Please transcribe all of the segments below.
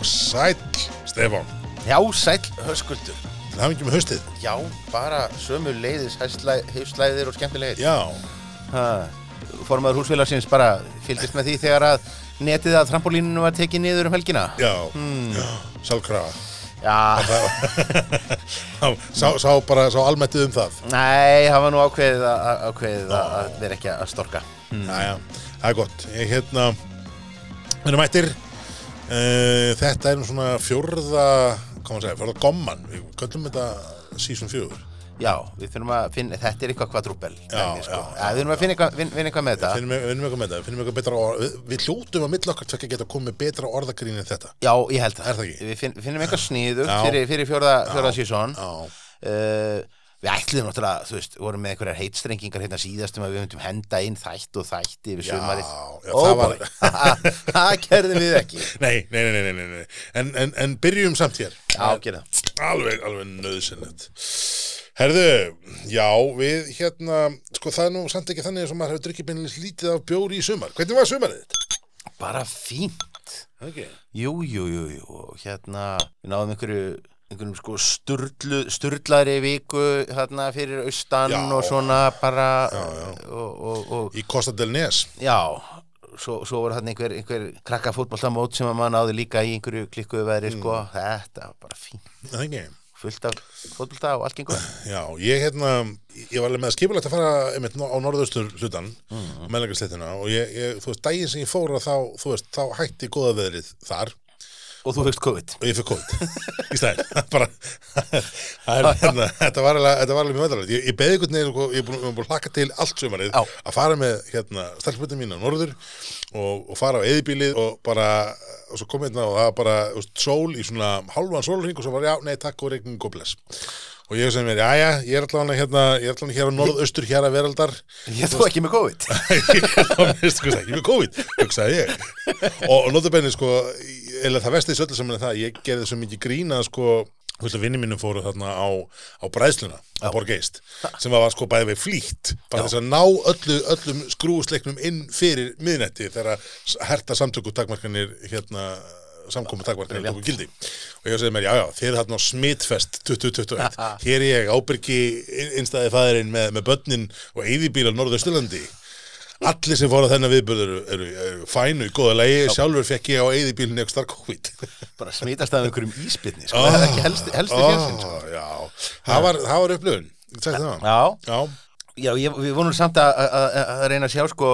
Og sæll, Stefán. Já, sæll höskuldur. Hafði ekki með haustið. Já, bara sömu leiðis hauslæðir og skemmtilegir. Já, Formaður húsfélagsins bara fylgist með því þegar að netið að trampolíninu var tekið niður um helgina. já, já, sálkrafa. Já, Sá, sá, bara, sá almettið um það. nei, það var nú ákveðið að, vera ekki að storka. Jæja, það er gott. Ég hérna, við erum mættir. Uh, þetta er svona fjórða, hvað maður segja, fjórða gomman. Við köllum þetta season fjögur. Já, við finnum að finna, þetta er eitthvað kvadrúbel. Já, sko. já, já. Við finnum að finna eitthvað, finn- finna eitthvað með þetta. Finnum við finnum eitthvað með þetta, finnum eitthvað betra orð. Við, við hljótum að milla okkar tvekja geta komið betra orðagrín en þetta. Já, ég held það. Er það ekki? Við finn, finnum eitthvað sniðu Já. fyrir, fyrir fjórða, fjórða sísón. Já, Uh, við ætlum náttúrulega, þú veist, vorum með einhverjar heitstrengingar hérna síðast um að við myndum henda inn þætt og þætti yfir sumarið. já, Ó, það var- það gerðum við ekki. nei, nei, nei, nei, nei, nei. En, en, en byrjum samt hér. Já. Alveg, alveg nöðsynlegt. Herðu, já, við hérna, sko það er nú samt ekki þannig og maður hefur drukkið beinlega lítið af bjóri í sumar. Hvernig var sumarið þetta? Bara fínt. Okay. Jú, jú, jú, jú. Hérna, við náðum einhverju, einhverjum sko sturlu, sturlaðri viku hérna fyrir austan Já. og svona bara Já, já. Og, og, og Í Costa del Nes. já, svo, svo voru hérna einhver, einhver krakka fótboltamót sem að maður náði líka í einhverju klikkuðu veðri, sko. Mm. Þetta var bara fínt. Ekki? fullt af fótbolta og allt gengur Já, ég hérna, ég var alveg með skipulegt að fara einmitt á norðaustur hlutan, mm. meðlegarsleitina og ég, ég, þú veist, daginn sem ég fór að þá, þú veist, þá hætti góða veðrið þar og þú fegst COVID. Og ég fyrir COVID. Í stæðin bara, það er, hérna, þetta var alveg mjög veðralegt, ég, ég beði einhvern veginn ég er búin, ég að hlaka til allt sumarið Já. að fara með, hérna, stelputin mín á norður og, og fara á eðibílið og bara, og svo kom hérna og það var bara, þú veist, sól í svona halvan sólring og svo var, já, nei, takk og regning og bless. Og ég sem er, já, já, ég er allavega hérna, ég er allavega hér á norðaustur hér að veraldar. Ég þú ekki með COVID. Þá minnst sko ekki með COVID hugsaði ég. Og, og notabenni sko eða það vestið söllu sem er það ég gerði svo mikið grína sko að vinni mínum fóru þarna á, á bræðsluna á Borgeist sem var sko bæði við flýtt bara þess að ná öllu, öllum skrúsleiknum inn fyrir miðnetti þegar herta samtöku takmarkanir hérna samkomu takmarkanir tóku gildi. Og ég segði mér, já já, þið er þarna á smitfest 2021, hér er ég ábyrgi innstæði fæðurinn með, með börnin og eyðibíl á norðausturlandi allir sem fóru að þennan viðbörð eru, eru, eru fænu í góða lagi, sjálfur fekk ég á eyðibílinn eitthvað COVID bara smitast af einhverjum íspilni sko. það er ekki helsti, helsti fjarsinn sko. Já, það var, það var upplöfun já, Já, já ég, við vonum samt að, að, að reyna að sjá sko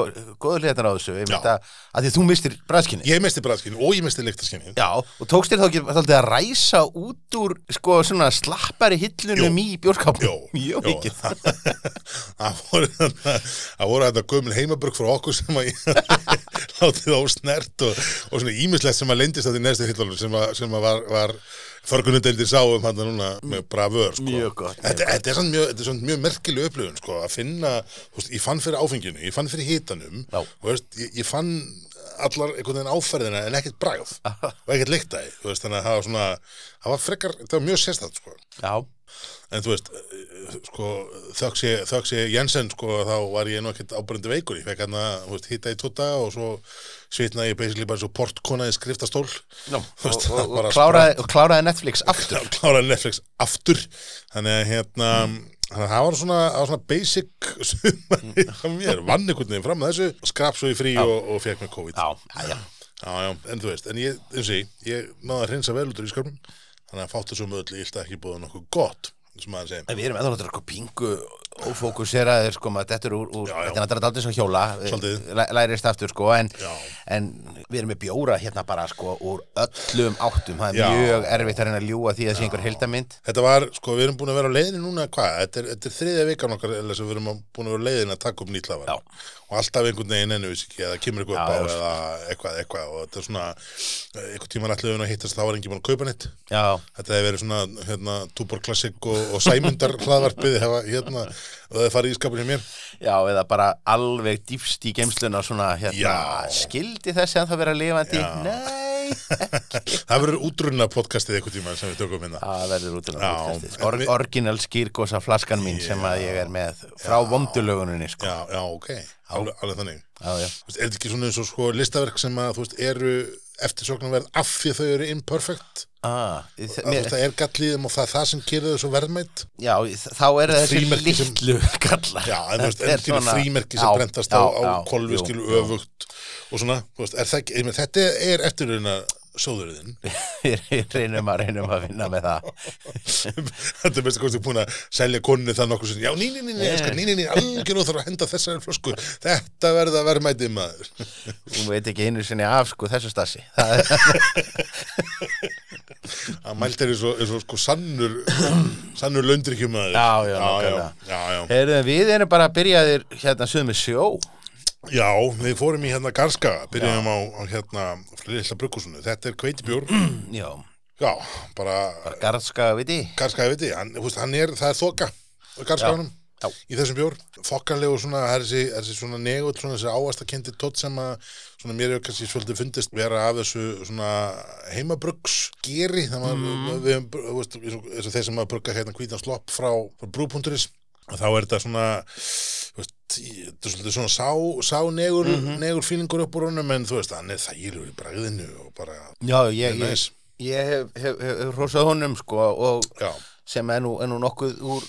hliðan á þessu. Að, að því þú mistir bræðskinni ég misti bræðskinn og ég misti lyktaskinni já, og tókst þér þá ekki að ræsa út úr sko svona slappari hillunum í bjórkápum Jó, jó, mikið það voru þetta gömul heimabörg frá okkur sem að ég látið á snert og, og svona ímislegt sem að lendist að því næstu hillunum sem að, sem að var, var förgunundeildir sáum hann núna með bravör sko. Mjög gott, þetta, þetta er svona mjög, mjög merkileg upplifun sko, að finna, veist, ég fann fyrir áfenginu ég fann fyrir hitanum og veist, ég, ég fann allar einhvern veginn áferðina en ekkert bræð og ekkert lyktaði, þú veist, þannig að það var svona það var frekar, það var mjög sérstætt sko En þú veist, sko, þöggs ég, þöggs ég Jensen, sko, þá var ég nú ekkert ábærendi veikur. Ég fekk hann að, hitta í tóta og svo svitnaði ég basically bara svo portkona í skriftastól. Þú veist, og, og, og, kláraði, og kláraði Netflix aftur Kláraði Netflix aftur. Þannig að, hérna, þannig að það var svona, var svona basic sumari hjá mér. Vann einhvern veginn fram að þessu, skrap svo í frí og, og fekk með COVID. já, já, já Já, já, en þú veist, en ég, eins og ég, ég náði að hreinsa vel út úr í skarpun, þannig að fáttu svo mögulegt, ég held ekki búið nokkuð gott, sem maður segir. En við erum eða náttúrulega pingu ófókuseraðir sko maður þetta er úr, úr Já, já. þetta er náttúrulega aldrei svo hjóla Svolítið. læ- lærist aftur sko en, en við erum með bjóra hérna bara sko úr öllum áttum það er Já. mjög erfitt að reyna að ljúa því að sé einhver heildamind Þetta var, sko, við erum búin að vera á leiðinu núna, hvað, þetta er, er þriðja vikan okkar eða sem við erum búin að vera á leiðinu að taka upp nýtt lafar Já. og alltaf einhvern veginn ennu við ekki, eða kemur eitthvað upp á eða eitthvað, eitthvað og þetta er svona, eh, einhvern tímann ætluðum við að hittast þá var enginn búin að kaupa nýtt Já, Þetta hefur verið svona, hérna, Túbor Classic og, og Sæmundar hlaðvarpið hefa, hérna, og það farið í skapinu mér. Já, eða bara alveg dýfst í geimsluna svona hérna, Já. skildi þessi að það vera lifandi? Já. Nei, Það verður útrunna podcastið einhvern tímann sem við tökum hérna. Það verður út Já, Or, en við- Orginal skýrgósa flaskan mín sem að ég er með frá vondulöguninni sko. Já, já, ok, alveg, alveg þannig. Já, já, Er þetta ekki svona eins og sko listaverk sem að, þú veist, eru eftirsóknarverð af því þau eru imperfect. Ah, mér... það er gallíðum og það er það sem gerir þau svo verðmætt. Já, þá eru þessi Frímerki sem- litlu gallar. Já, en en er svona- frímerki sem Já, brentast á, á kolvi skilu öfugt og svona, veist, er það með, þetta er eftirurina sjóðurinn Ég reynum að reynum að vinna með það. Þetta er mest að komast búin að selja konu það nokkuð sem, já, ný, ný, ný, ný, Yeah. yeah. ný, ný, ný, algjör óþarf að henda þessari flösku. Þetta verða verðmæti maður. Hún veit ekki einu sinni af sko þessu stasi Það að mælt er eins og, eins og sko sannur sannur maður Já, já, já, já, já, Heyrðu, við erum bara að byrjaðir hérna suðum með sjó já, við fórum í hérna Garskaga, byrjum á, á hérna Lilla Bruggusunu, þetta er kveitibjór Já, já, bara bara garðskaga viti Garskaga viti, hann, veist, hann er, það er Garskaganum Já. í þessum bjór, þokkalegu svona það er þessi, þessi svona negull, svona þessi áastakendi tótt sem að, svona mér hefur kannski svolítið fundist vera af þessu svona heimabruggs geri þannig að Mhm. við, veist, eins og- þeir sem að brugga hérna hvítan slopp frá, frá brúpunturis og þá er þetta svona þetta er svona sá, sá negur, Mhm. negur fílingur upp úr honum en þú veist, hann er þægilegur í bragðinu og bara, Já, ég, ég, ég hef, hef, hef, hef rósað honum sko og já, sem er nú, er nú nokkuð úr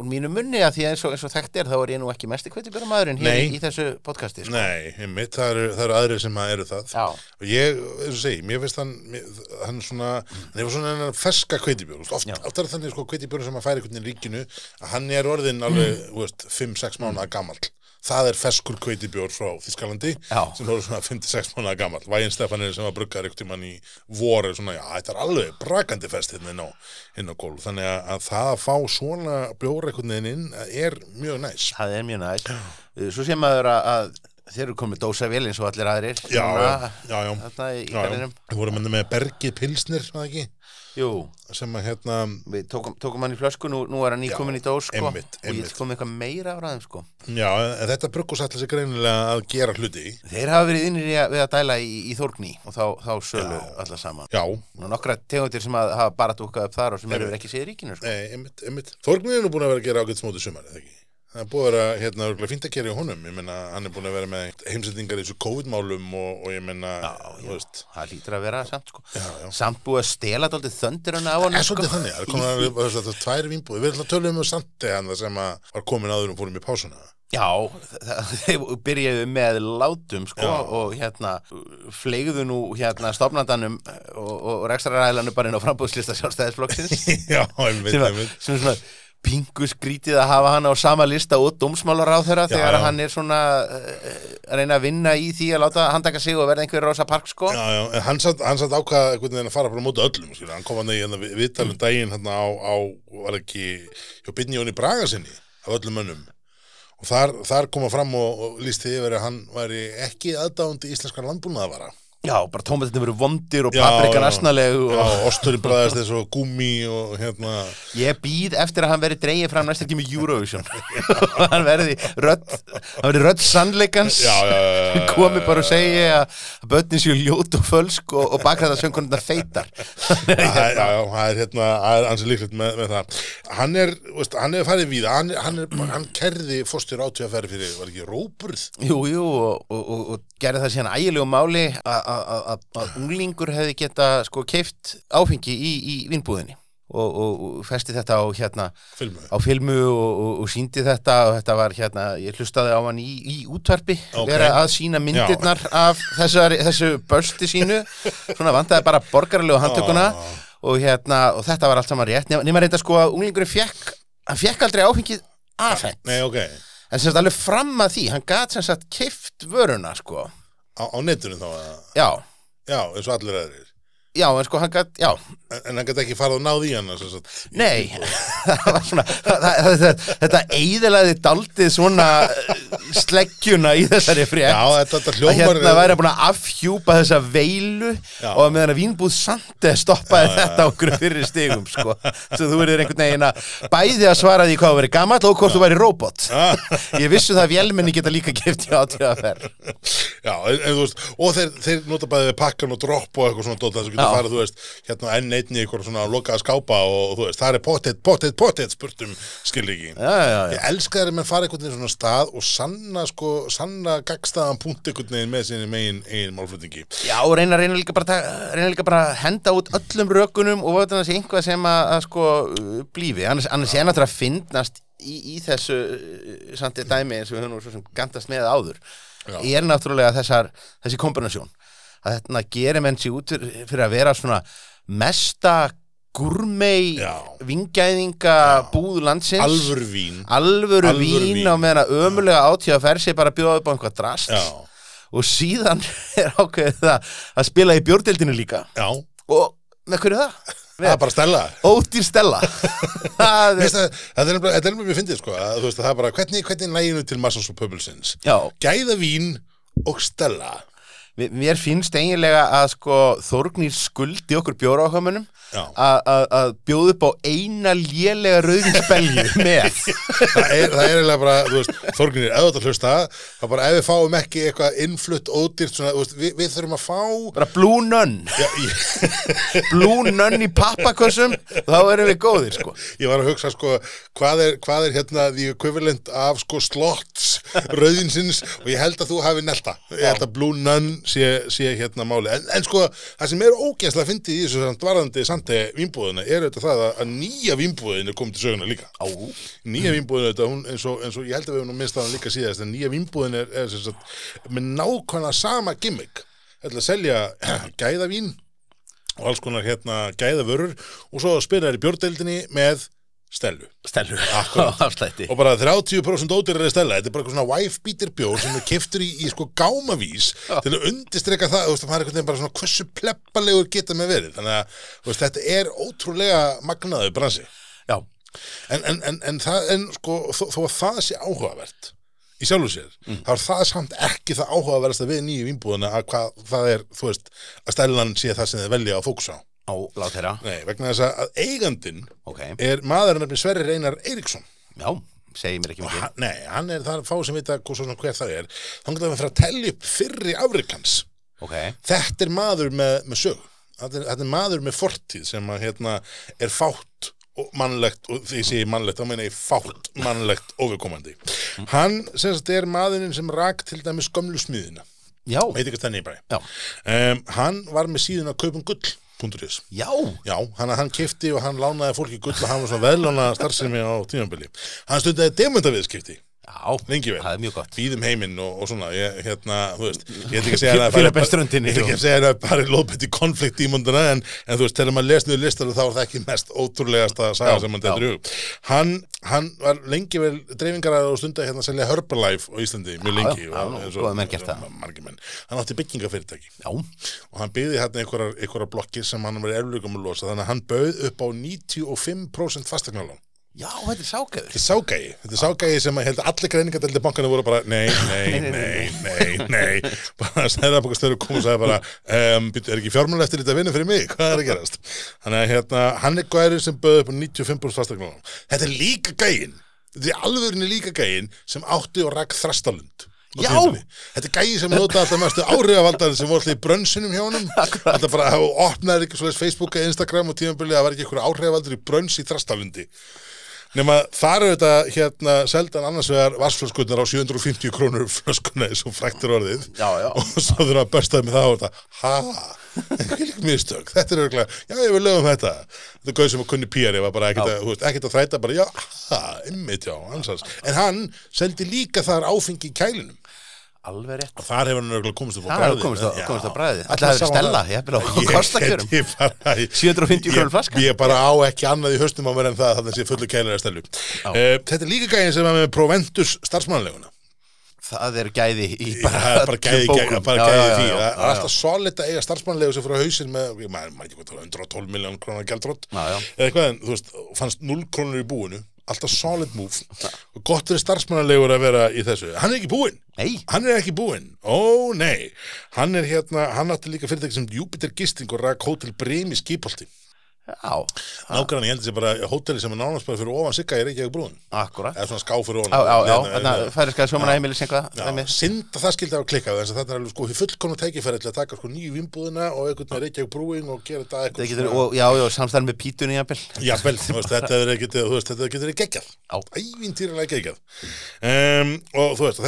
úr mínu munni að því að eins og, eins og þekkt er þá er ég nú ekki mesti kveitibjörnmaðurinn hér Nei. í, í þessu podcasti sko. nei, einmitt, það eru, það eru aðrir sem að eru það Já, og ég, eins og segi, mér finnst hann mér, hann er svona, hann hefur svona hennar ferska kveitibjór, oft, Já. oft er þannig sko kveitibjór sem að færi einhvern veginn í ríkinu að hann er orðin alveg, þú veist, 5-6 mánuða gamall það er ferskur kveitibjór frá Þískalandi Já. sem er svona 5-6 mánuða gamall. Vægin Stefanir sem var bruggar einhvern tímann í voru svona, já, þetta er alveg brakandi fest hérna inn á, inn á gólf. Þannig að, að það að fá svona bjór veginn inn er mjög næs. Það er mjög næst Svo sé maður að, að þeir eru komið dósa vel eins og allir aðrir já, Núna, já, já, Við vorum með Bergi Pilsnir, var það ekki? Jú, sem að hérna við tókum, tókum hann í flösku nú, nú er hann Já, nýkomin í dós sko, einmitt, og ég koma eitthvað meira á ræðum sko. Já, en þetta bruggus ætla sig greinilega að gera hluti. Þeir hafa verið innir við að dæla í, í Þórgný og þá, þá sölu Já. alla saman Já, og nokkra tegundir sem að, hafa bara dúkkað upp þar og sem eru ekki séð ríkinu sko. Þorgnir er nú búin að vera að gera ágætt smóti sumar, eða ekki? Það er búin að vera, hérna, örugglega fínt að gera í honum. Ég menna, hann er búin að vera með heimsendingar í þessu COVID-málum og, og ég menna, þú veist, það lítur að vera samt sko. Já, já. samt búið að stela daldið þöndirinn af Það honum er sko. svolítið þannig, það er komin að þess að það tvær vínbúið. Við ætlum að tölum um Sandi hann sem að var komin áður og fórum í pásuna. Já, það- þeir byrjuðu með látum sko, Já. og hérna fleigðu nú hérna stofnandanum og, og rekstraræðlanum bara inn á frambúðslista sjálfstæðisflokksins Já, einmitt, sem, að, einmitt. Pingu skrítið að hafa hann á sama lista og dómsmálaráð þeirra Já, þegar já. hann er svona uh, að reyna að vinna í því að láta handtaka sig og verða einhver rosa park sko Já, já, en hann satt, hann satt ákvað einhvern veginn að fara bara á móti öllum, skilur. Hann kom hann í hérna, viðtalum daginn hérna á, á, var ekki, hjá Binni Jóni Braga sinni, af öllum mönnum. Og þar, þar koma fram og, og lísti yfir að hann væri ekki aðdáandi íslenskar landbúnaðavara. Já, bara tómatinni verið vondir og paprikan já. asnaleg Já, osturinn bræðast eins og gúmi og hérna, ég býð eftir að hann verði dreigið fram næsta tíma Eurovision hann verði rödd hann verði rödd sannleikans já, já, já, komi bara og segi að að börnin séu ljót og fölsk og, og bakræða söngurnar feitar Já, já, það er hérna, það er líklegt með, með það. Hann er, veist, hann er farið víða, hann, hann, hann kerði fórstur átíðaferði fyrir, var ekki róburð? Jú, jú, og, og, og, og gerði það síðan ægilegu máli að- að unglingur hefði geta sko keift áfengi í, í vinnbúðinni og, og, og festi þetta á hérna Filmu. á filmu og, og, síndi þetta og þetta var hérna, ég hlustaði á hann í, í útvarpi, Ok. vera að sína myndirnar af þessari, þessu börsti sínu, svona vantaði bara borgarlegu handtökuna Ah. og hérna, og þetta var allt saman rétt nema, reynda sko að unglingurinn fekk hann fekk aldrei áfengið afhent Nei, ok, en sem sagt alveg fram að því, hann gat sem sagt kift vöruna sko, á, á netinu þá, já já, eins og allir aðrir. Já, en sko hann gat, já, En, en hann gæti ekki farið og náð í hann, Nei, það var svona það, það, það, þetta eiðilaði daldið svona eh, sleggjuna í þessari frétt. Já, þetta, þetta að hljómar... hérna væri búin að afhjúpa þessa veilu Já. og að meðan að vínbúð sandi stoppaði þetta á okkur fyrir stigum sko. svo þú verður einhvern veginn að bæði að svara því hvað verið gamall og hvort þú væri robot. Ég vissu það að vélmenni geta líka gift í átíðaferð Já, en, en þú veist, og þeir, þeir getur farið, þú veist, hérna enn einni eitthvað svona lokaða skápa og þú veist, það er pottet, pottet, pottet spurtum, já. Ég elska þeir að menn fara einhvern veginn svona stað og sanna, sko, sanna gagstaðan punkt einhvern veginn með sinni megin eigin málflutningi. Já, og reyna, reyna, líka bara, reyna líka bara að henda út öllum rökunum og þetta sé einhvað sem að, að sko blífi, annars, annars er náttúrulega að finnast í, í þessu uh, samt í dæmi eins og við höfum svo sem gandast með áður Já. er náttúrulega þessar, þessi kombinasjón að þetta gerir menn sér út fyrir að vera svona mesta gurmei vingæðinga búð landsins Alvör vín. alvöru Alvöru vín, vín. á meðan að ömulega átíða að fer sig bara að bjóða upp á einhvað drast Já, og síðan er ákveðið það að spila í bjórdeildinu líka já, og með hverju það? það er bara stella. Ódýr Stella það er, er mjög fyndið, sko, að, veist, það er bara, hvernig, hvernig næginu til Massons og Pöbulsins? Gæða vín og stella. Mér finnst eiginlega að sko Þórgnýr skuldi okkur bjóra ákvæmunum Já. að bjóða upp á eina lélega rauðinsbelju með. Það er, er eiginlega bara, veist, Þorgnir, ef þú ert að hlusta, það er bara ef við fáum ekki eitthvað innflutt ódýrt, svona, veist, við, við þurfum að fá, bara Blue Nun. Blue Nun í pappakössum þá erum við góðir sko. Ég var að hugsa, sko, hvað er, hvað er hérna the equivalent af, sko, slots rauðinsins og ég held að þú hafi nelta, ég held að Blue Nun sé, sé hérna máli, en, en sko, það sem er ógæslega fyndið í þessu samt varðandi sandi vínbúðina er auðvitað það að, að nýja vínbúðin er komið til söguna líka. Á, Nýja vínbúðin auðvitað, hún, eins, og, eins og ég held að við minnst á hann líka síðast, en nýja vínbúðin er, er sagt, með nákvæmlega sama gimmick. Þetta að selja gæðavín og alls konar hérna gæðavörur og svo spyrir þær í bjórdeildinni með Stellu Akkurat. Afslætti Og bara 30% ódýrar er stella, þetta er bara eitthvað svona wife beater bjór sem er keftur í, í sko gámavís til að undistreka það, þú veist, það er einhvern veginn bara svona hversu pleppalegur geta með verið. Þannig að þú veist, þetta er ótrúlega magnaður bransi. Já, En, en, en, en það, en sko, þó, þó að það sé áhugavert í sjálfu sér, þá er það samt ekki það áhugaverðast að við nýju vínbúðuna að hvað það er, þú veist, að stælan sé það sem þið velja að fókusa á. Á, lát þeirra Nei, vegna þess að- að eigandinn Ok, er maður nefnir Sverri Reynar Eiríksson. já, segi mér ekki mikið hann, nei, hann er það fá sem vita hvað svona hver það er. Þá getur við fyrir að tellja upp fyrri afrikans. Ok, Þetta er maður með, með sög. Þetta er, þetta er maður með fortíð sem að, hérna, er fátt og mannlegt, og því ég segi mannlegt, þá meina ég fátt mannlegt overkomandi. Hann, sem sagt, er maðurinn sem rak til dæmis gömlu smiðina. já, Um, hann var með síðan að kaupum gull.is. já Já, hann, hann kefti og hann lánaði fólki gull og hann var svona veðlána starfsemi á tímabili. Hann stundaði demundaviðskipti Já, það er mjög gott. Býðum heiminn og, og svona ég, hérna, þú veist, ég ætla ekki að segja að það að að það bara lóðbætt í konflikt í munduna en, en þú veist, þegar maður les niður listar þá er það ekki mest ótrúlegasta saga Já, sem mann já. í hug. Hann, hann var lengi vel dreifingaræður og stundaði hérna að selja Herbalife á Íslandi mjög lengi. Já, og, eins og- hann átti byggingafyrirtæki. Já, og hann byggði hérna einhverjar blokkir sem hann var erflugum að losa. Þannig að hann bauð upp á 95% fastegnalán já, þetta er sákaður Þetta er ságægi, þetta er ságægi sem að held að allir greiningadeldi bankana voru bara nei, nei, nei, nei, nei bara snæðabokastöru kom og sagði bara um, byrju, er ekki fjármála eftir þetta vinnu fyrir mig? Hvað er að gerast? Þannig að hérna, hann er gæri sem bauði upp á 95% fastegnum Þetta er líka gægin þetta er alvörinni líka gægin sem átti og rak þrastalund Já! tímabili. Þetta er gægi sem nota alltaf mestu áhrifavaldar sem voru alltaf í brönsunum hjá honum. Þetta bara opnaði ekki svoleiðis Facebook eða Instagram og tímabili að það var ekki einhverju áhrifavaldur í brönns í þrastalundi nema þar er þetta hérna seldan annars vegar vassflöskunnar á 750 krónur flöskuna eins og fræktur orðið. Já, já. og svo þurfa að börstaði með það og þetta. Ha, hvilk mistök. Þetta er örgulega, já ég vil lögum þetta. Þetta er gauð sem að kunni píari var bara ekkert að, ekkert að þræta bara, já, ha, ymmit já, ansans, en hann seldi líka þar áfengi í kælinum Alveg rétt og þar hefur hann örgulega komist upp á Það bragðið. komist á, Já. komist á bræði Alltaf það hann stella, það. ég er á Ég- kostakjörum ég bara- ég- 750 krónur flaskan. Ég bara á ekki annað í höstum á mér en það þannig að sé fullu kælir að stelu uh, Þetta er líka gæðin sem er með Proventus starfsmannleguna Það er gæði í Það bara er bara gæði, gæði, bara Já, gæði já, því já, Það já, er alltaf solid að eiga starfsmannlegu sem fyrir á hausinn með, ég maður ekki hvað það var 112 miljón krónar gældrótt Já, já. eða eitthvað en þú veist, fannst 0 krónur í búinu alltaf solid move. Og gott fyrir starfsmannlegur að vera í þessu. Hann er ekki búinn. Nei, Hann er ekki búinn, ó nei. Hann er hérna, hann átti líka fyrirtæki sem Jupiter Gisting og rak Hotel Breim í Skipolti Nágrann, ég held þessi bara hóteli sem er nánast bara fyrir ofan sigga í Reykjavík brúin akkurat eða svona ská fyrir ofan. Já, já, þarna hérna, færi skæði sjómanna heimilis eitthvað að það skildi að klikka þess að þetta er alveg sko fullkomna tækifæri til að taka sko nýju vimbúðina og einhvern veginn Reykjavík brúin og gera þetta eitthvað getur, og, Já, já, samstæðan með pítunni jafnvel. Jafnvel, þetta er getur geggjað. Ævintýralega geggjað. Og þú veist,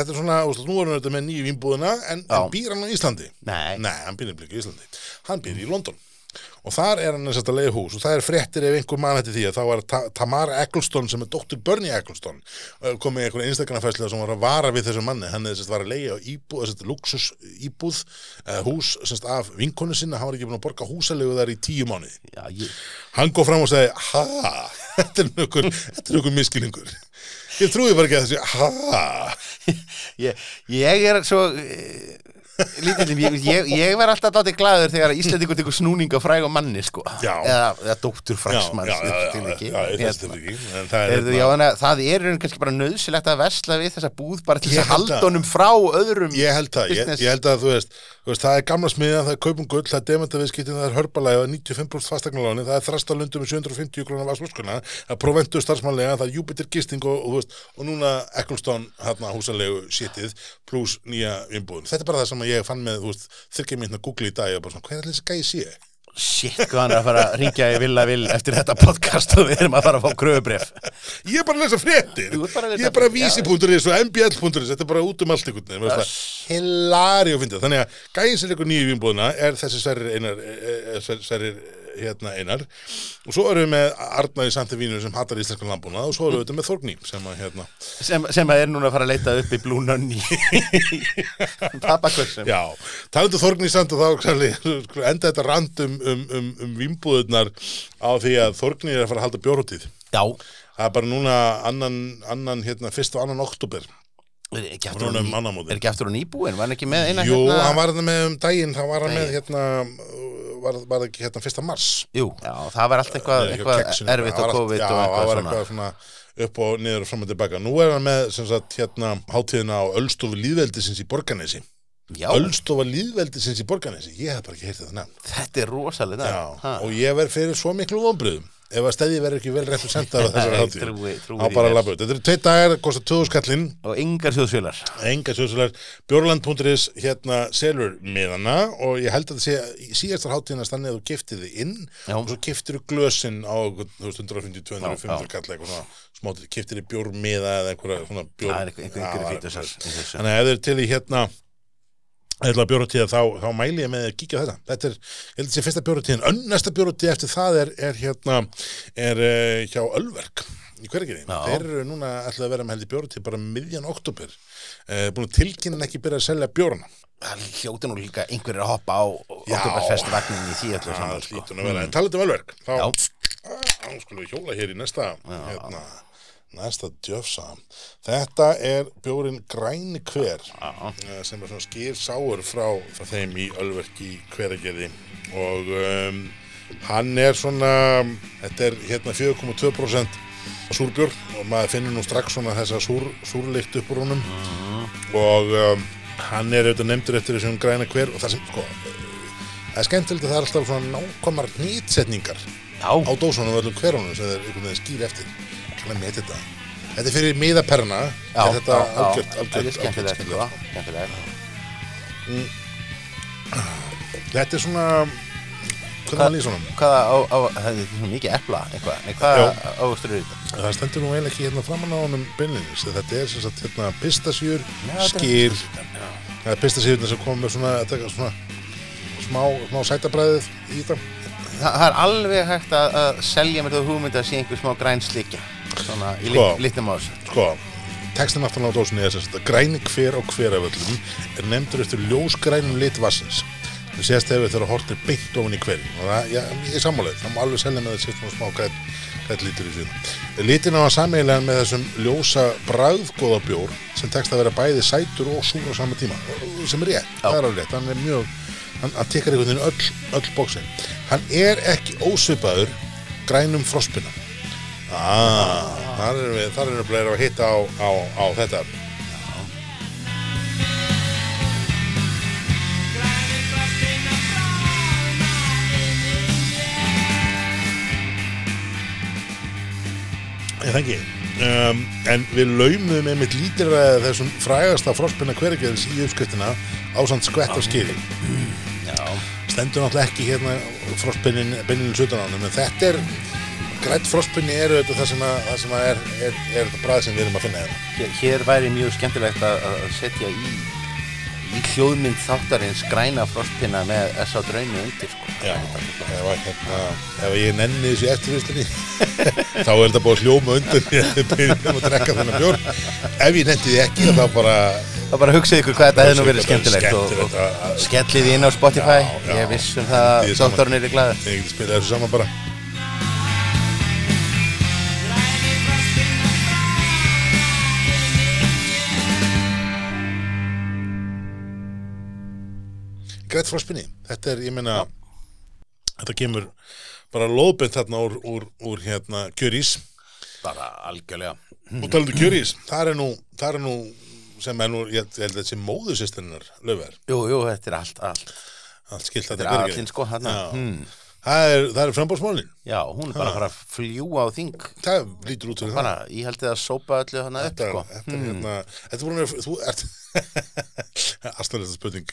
í í Og þar er hann að leiði hús og það er fréttir ef einhver mann hætti því að þá var Ta Tamara Eccleston sem er dóttur Bernie Eccleston uh, kom með einhverja Instagram-fæslega sem var að vara við þessum manni. Hann var að leiði á íbúð, þess að luxus íbúð uh, hús semst af vinkonu sinna, hann var ekki búin að borga húsalegu þar í tíu mánuði. Já, ég, hann góð fram og segi ha, þetta er nokkur er miskilningur ég trúi bara ekki að þessi ha. Ég, ég er svo lítið, ég, ég, ég var alltaf dátið glæður þegar Íslandingur tekur snúning á fræg og manni sko. Já. eða, eða dóttur já, Hérna. er það er er raun kannski bara nöðsilegt að versla við þessa búð bara til þess að honum frá öðrum Ég held það, ég, held að þú veist, veist það er gamla smiða, það er kaupum gull, það er demantaviðskiptin, það er hörbalæg, það er 95% fastegnaláni, það er þrastalundum með 750 krónar vaskluskuna, það er Proventus starfsmannlega, það er Jupiter gisting og, og, veist, og núna Eccleston hérna húsalegu shitið pluss nýja vinnbúðin. Þetta er bara það sem ég fann með, þú veist, þyrkja mín að googla í dag, er bara svona, hvað er þessi gæði sé? Shit, hvað hann er að fara að ringja í Villa Vill eftir þetta podcast og við erum að fara að fá kröfubref Ég er bara að lesa fréttir, Þú ert bara að lesa ég er bara já. vísi.is og mbl.is, þetta er bara út um allt einhvern veginn, hilari og fyndið. Þannig að gæðin sem leikur nýju vinnbúðina er þessi Sverrir hérna einar. Og svo erum við með Arnar í Santi Vínu sem hattar íslenskan landbúnað og svo erum við með Þorgný sem að hérna, sem, sem að er núna að fara að leita upp í í pappakvössum já, talandu Þorgný samt og þá enda þetta rand um, um, um, um vinnbúðunar á því að Þorgný er að fara að halda bjórhóttíð. Já, Það er bara núna annan, annan hérna, fyrst og annan oktober er ekki aftur um er ekki aftur á nýbúin, var hann ekki með eina Jú, hérna hann var hérna með um daginn, þá var hann með hérna, var, var það ekki hérna fyrsta mars. Jú, já, það var allt eitthvað, eitthvað kexinu, erfitt það og COVID já, og það eitthvað var svona eitthvað svona upp og niður og fram og tilbaka. Nú er hann með, sem sagt, hérna, hátíðina á Ölstofu Lýðveldisins í Borganesi. Já, Ölstofa Lýðveldisins í Borganesi, ég hef bara ekki heyrt þetta nefn. þetta er rosalega Já, og ég verð fyrir svo miklu vonbröðum ef að stæði verður ekki vel representar á þessari hátíð. Á bara út. Þetta eru tveit dagar, kostar 2000 skallinn og engar sjóðsfjölar enga sjóðsvelar, bjórland.is hérna selur miðana og ég held að það sé síðastar hátíðinast þannig að þú giftir þið inn Já. og svo giftir þú glösin á einhvern, þú veist, 150, 200, Já, 500 já. kall eitthvað svona smátið, giftir þið bjórmiða eða einhverja svona bjór Það einhver- einhver- Já, einhverjir það fítusar svoleiðis. í þessu. þannig að ef þið til í hérna eða bjórutíða þá, þá mæli ég með að kíkja á þetta. Þetta er, ég held að sé fyrsta bjórutíðin önn næsta bjórutíð eftir það er, er hérna er uh, hjá Ölverk í hverjargerði, Já. þeir eru núna ætlaði að vera með held í bjórutíð bara miðjan oktober uh, búin að tilkynna ekki byrja að selja bjórana. Það hljóti nú líka einhverjir að hoppa á Oktoberfest vagnin í því öllu saman sko. en talandi um Ölverk þá, þá skulum við hjóla hér í næsta hérna, næsta djöfsa þetta er bjórin græni hver eh, sem er svona skýr sáur frá, frá þeim í Ölverk í hveragerði. Og um, hann er svona þetta er hérna 4,2% súrbjór og maður finnur nú strax svona þessa súr, súrleikt upp úr honum. Og um, hann er auðvitað nefndur eftir þessum græna hver og það sem sko það er skemmtilegt að það er alltaf svona nákvæmar nýtsetningar á dósunum og öllum hverjunum sem þeir skýr eftir svona með þetta. Þetta er fyrir miðaperna er þetta algjört, algjört, er algjört skemmtilegt sko, skemmtilegt. Þetta er svona hvernig maður lýsa honum Hvaða á, á, það er svo mikið epla eitthvað hvaða ávöxtur eru þetta? það stendur nú eiginlega ekki hérna framan á honum beinlinis þetta er sem sagt hérna pistasjur skýr það er pistasjurna sem kom með svona, er svona smá, smá sætabræðið í þetta. Það það er alveg hægt að, að selja mér þú hugmynd að sé einhver smá græn slikja Svona í Sko. lit, litum á þessu sko, textin aftan á dósinni er að græni hver á hveraföllum er nefndur eftir ljósgrænum lit vassins það sést hefur þegar hortir beint ofan í hverjum. Og það, já, ég er sammálið, það má alveg selja með þessi smá græn, græn lítur í síðan. Litin á að sameigilega með þessum ljósa bragðgóða bjór sem tekst að vera bæði sætur og súr á sama tíma. Og- sem er rétt, það er alveg rétt. Hann er mjög, hann, hann tekkar einhvern veginn öll, öll bóksin, hann er ekki ósvipaður grænum frospina Ah, þar erum við, þar erum við að hitta á, á, á þetta. Það ekki? Um, en við laumum einmitt lítilræða þessum frægasta frostpinna hverjargeðis í uppskriftina á samt skvett af skýri. Stendur náttúrulega ekki hérna frostpinnin beininu sutanánum, en þetta er grætt frostpinni eru þetta það sem, að, það sem er, er, er þetta bræð sem við erum að finna hérna. hér, hér væri mjög skemmtilegt að, að setja í, í hljóðmynd þáttarins græna frostpinna með S.A. draumi undir sko. Já, ef, hérna, ef ég nenni þessu eftirvistinni þá er þetta að hljóma undir að við byrjum að drekka þennan bjór ef ég nendi því ekki þá bara Það bara hugsið ykkur hvað þetta hefði nú verið skemmtilegt og, og að- að- skellið inn á Spotify Já, já. ég viss um það Þið að doktorinn er í glæður ég geti spilað þessu saman bara Greitt frá spinni þetta er, ég meina þetta kemur bara lóðbent þarna úr, úr, úr hérna kjörís bara algjörlega. Og talaðu kjörís, það er nú það er nú sem er nú, ég held að þetta sé móðusistennar löfver, Jú, jú, þetta er allt, allt. Allt skilt Þetta þetta er allinn sko hmm. það er, það er frambóðsmálin Já, hún er bara að fara að fljúa á þing. Það lítur út fyrir það bara, ég held að sópa öllu hann upp Þetta, sko. þetta er hérna, þetta búin að þú ert, aðstæðlega spurning,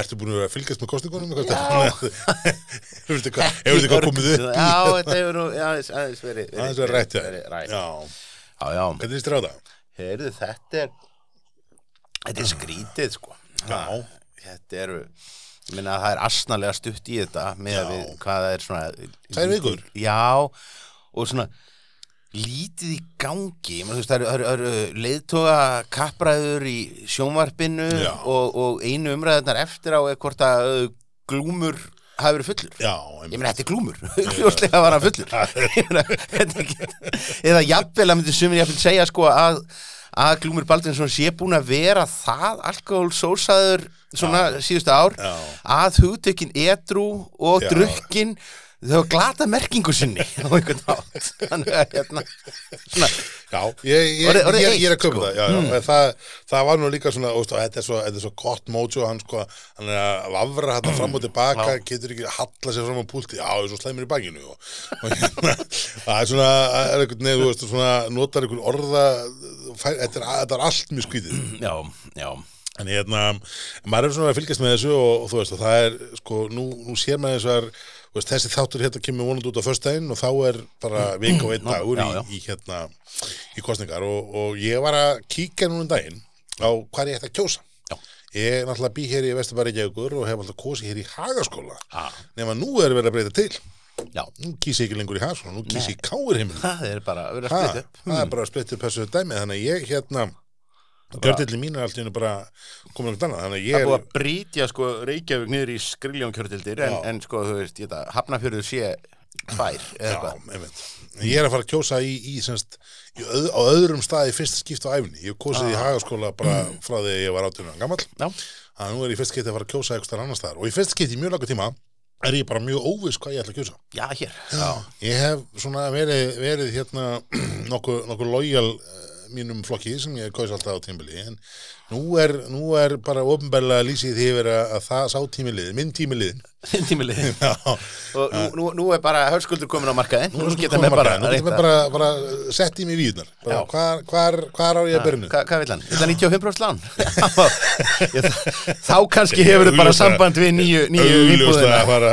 ertu búin að vera að fylgjast með kostningunum? Hefur þetta eitthvað komið upp? Já, þetta hefur nú aðeins, verið Aðeins verið rætt, hvernig þýstir á það? heyrðu, þetta er þetta er skrítið sko Já. Þetta eru minna að það er asnalega stutt í þetta með hvað það er svona Tvær vikur? Já, og svona lítið í gangi. Ég þú veist, það eru, eru, eru leiðtoga kappræður í sjónvarpinu Já. og, og einu umræðunar eftir á er hvort að uh, glúmur hafi verið fullur. Já, Ég meina, þetta er glúmur, hljóslega var hann fullur. Ég Eða jafnvel að myndi sumir jafnvel segja sko að, að glúmur Baldinsson sé búin að vera það alkohólsósaður svona síðustu ár Já. að hugtökin edru og Já. drukkin þau hafa glata merkingu sinni á einhvern nátt þannig að hérna svona, já, ég, ég, Orðið- orðið ég, ég er að eitt, köpa sko. það, já, já, en það, það var nú líka svona, óst, þetta er svo, þetta er svo gott mótjó, hann sko, hann er að vafra þetta fram og tilbaka, Já. getur ekki að halla sér fram á púlti, já, það er svo slæmur í bakinu og, og hérna, það er svona, er þú veist, svona, notar einhvern orða, fær, þetta, er, þetta er allt mjög skrítið. já, já En hérna, maður er svona að fylgjast með þessu og, og þú veist, og það er, sko, nú, nú sér maður þess veist, þessi þáttur hérna kemur vonandi út á föstudaginn og þá er bara vika og einn dagur já, já. í, í hérna, í kostningar og, og ég var að kíkja núna um daginn á hvað ég ætti að kjósa. Já. Ég er náttúrulega bý hér í Vesturbæri Gjaukur og hef alltaf kosið hér í Hagaskóla. Ah. Nefn nú er verið að breyta til. já, Nú kýsi ég ekki lengur í Hagaskóla, nú kýsi ég káir heimilin. það er bara að vera Ha, splitt upp það er bara að splitta upp þessu dæmi þannig að ég hérna Gjörðilli mín er allt í hennu bara komin eitthvað annað, þannig að Það ég er er búið að brýtja sko Reykjavík niður í skriljón kjörtildir en, en sko þú veist, ég það, hafnafjörðu sé tvær eða Já, eitthvað. einmitt. Ég er að fara að kjósa í, í, semst, í öð, á öðrum staði í fyrsta skipta á æfinni. Ég kosið í hagaskóla bara frá því að ég var 18 ára gammal. Já, Þannig að nú er ég í fyrsta skipti að fara að kjósa eitthvað annar staðar. Og í fyrsta skipti í mjög langa tíma er ég bara mjög óviss hvað ég ætla að kjósa. já, hér. Já, Ég hef svona verið, verið hérna nokkuð nokku lojal uh, mínum flokki sem ég kaus alltaf á tímabili en nú er, nú er bara ofnbærlega lýsið því að, að það sá tímiliðin, minn tímiliðin. Tímilið. Já, Og nú, nú, nú er bara hörskuldur komin á markaði. nú, Nú bara getum við bara, bara sett í mig víðnar bara, hvar, hvar, hvar á ég að byrja Hva, hvað vil hann? Vil hann 95% lán? Þá kannski hefur þið bara samband við nýju, íbúðina. að fara,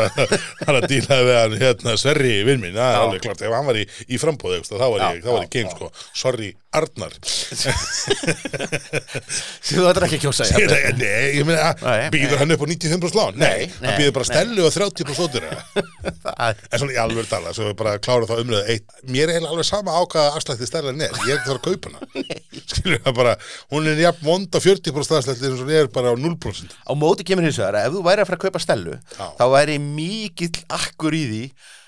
fara að díla við hann hérna Sverri vinn minn, það er alveg klart. Ef hann var í, í frambóði, þá var ég, þá var já, ég game sko, sorry Arnar Sem þú ætlar ekki að kjósa. Ég- jafnvel. Nei, ég meina, Nei, býður hann upp á 95% lán? Nei, Nei, hann nei, býður bara nei. stelu og 30% ódýra Það- En svona í alveg tala, svo við bara klára þá umröðu eitt Mér er eiginlega alveg sama á hvaða afslætti stærlega er Ég er ekki þarf að kaupa hana Skilur það bara, hún er jafn vond á 40% afslætti eins og hún er bara á 0% Á móti kemur hins vegar að ef þú væri að fara að kaupa stelu Já. þá væri mikill akkur í því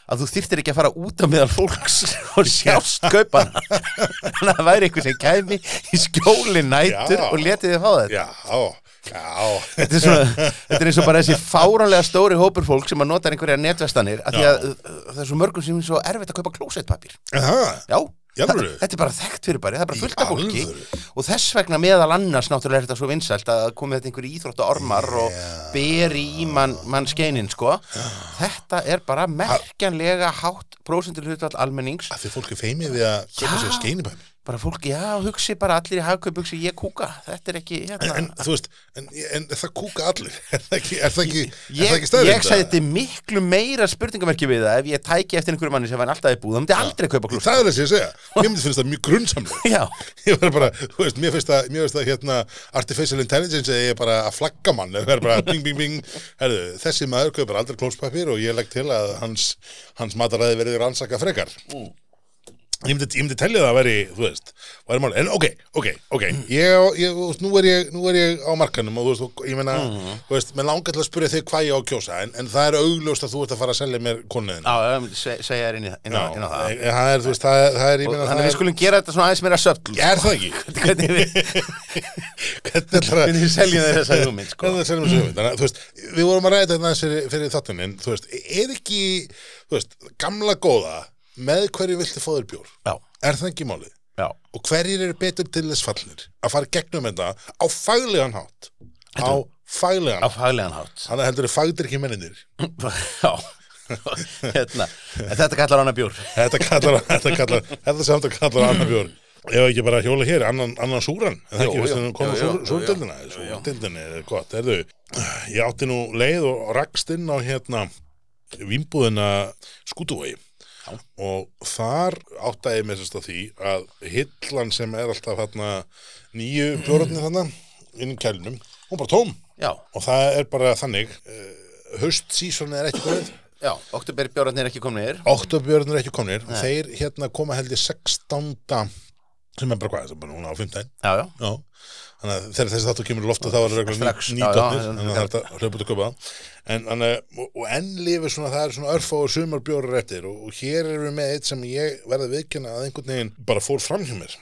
að þú þyrftir ekki að fara út á meðal fólks og sjást kaupana þannig að það væri einhver sem kæmi í skjóli nætur Já. og letið þið fá þetta. Já, já. Þetta er, svona, þetta er eins og bara þessi fáránlega stóri hópur fólk sem að nota einhverja netvestanir að að uh, það er svo mörgum sem er svo erfitt að kaupa klósettpapír. Aha, Já, Það- þetta er bara þekkt fyrir bara, það er bara fullt af fólki. og þess vegna meðal annars náttúrulega er þetta svo vinsælt að komið þetta einhverju íþrótta ormar og beri í mann man skeinin sko þetta er bara merkjanlega hátt prósentur hlutall almennings. Að því fólk er feimið við að gefa sér skeinibæmi bara fólk, já, hugsi bara allir í hagkaupugsi ég kúka, þetta er ekki hérna. en, en þú veist, en, en það kúka allir? Er það ekki, er það ekki, er það ég, ekki ég sagði þetta er miklu meira spurningamerki við það ef ég tæki eftir einhverju manni sem var alltaf í búð þá myndi ég aldrei kaupa klúst það er það sem ég segja, mér finnst það mjög grunnsamlega ég var bara, þú veist, mér finnst það, mér finnst það hérna artificial intelligence eða ég er bara að flagga mann, það er bara bing, bing, bing. Herðu, þessi maður kaupar aldrei klóspapir og ég legg til að hans, hans mataræði verið rannsaka frekar ég myndi, myndi tellja það að veri, þú veist væri máli, en ok, ok, ok ég, ég, þú veist, nú er ég, nú er ég á markanum og þú veist, og, ég meina, þú veist mér langar til að spyrja þig hvað ég á að kjósa en, en það er augljóst að þú ert að fara að selja mér konuðin já, se- segja þér inn, inn, inn á það en, það er, þú veist, það, er- það er, ég meina, þannig að það við er skulum gera þetta svona aðeins meira söfl er það ekki? hvernig við, hvernig ætlar að hvernig við seljum þeir þessa hugmynd sko. Er það? Þannig að, við að þetta með hverju viltu fá þér bjór? já, Er það ekki málið? já, Og hverjir eru betur til þess fallnir að fara gegnum þetta á faglegan hátt? Á faglegan á hátt. faglegan hátt Þannig að heldur þið fagdir ekki menninir. já hérna, en þetta kallar hana bjór Þetta kallar, þetta kallar, þetta samt að kallar annar bjór. Ef ekki bara hjóla hér, annan, annan súran, en það Jú, ekki, jú, að jú, jú, jú, jú. súrdildina, Jú, jú. súrdildina er gott, erðu, ég átti nú leið og rakst inn á hérna vimbúðina skútuvegi Já. og þar áttaði ég með sérst að því að hillan sem er alltaf hérna nýju bjórarnir þarna inn í kælinum, hún bara tóm já, og það er bara þannig höstsísoni er ekki komið já, oktober bjórarnir ekki komnir Óttobjörnir er ekki komnir og þeir hérna koma held ég 16. sem er bara hvað, það er bara núna á 15 já, já, Já, þannig að þegar þessi þáttu kemur í loftu þá er það reglulega Strax, ný- já, já, nýdóttir já, þannig að þetta hljópa út að köpa það. En, en, og, enn lifir svona það er svona örfá og sumarbjórar eftir og, og hér erum við með eitt sem ég verði viðkynna að einhvern veginn bara fór fram hjá mér.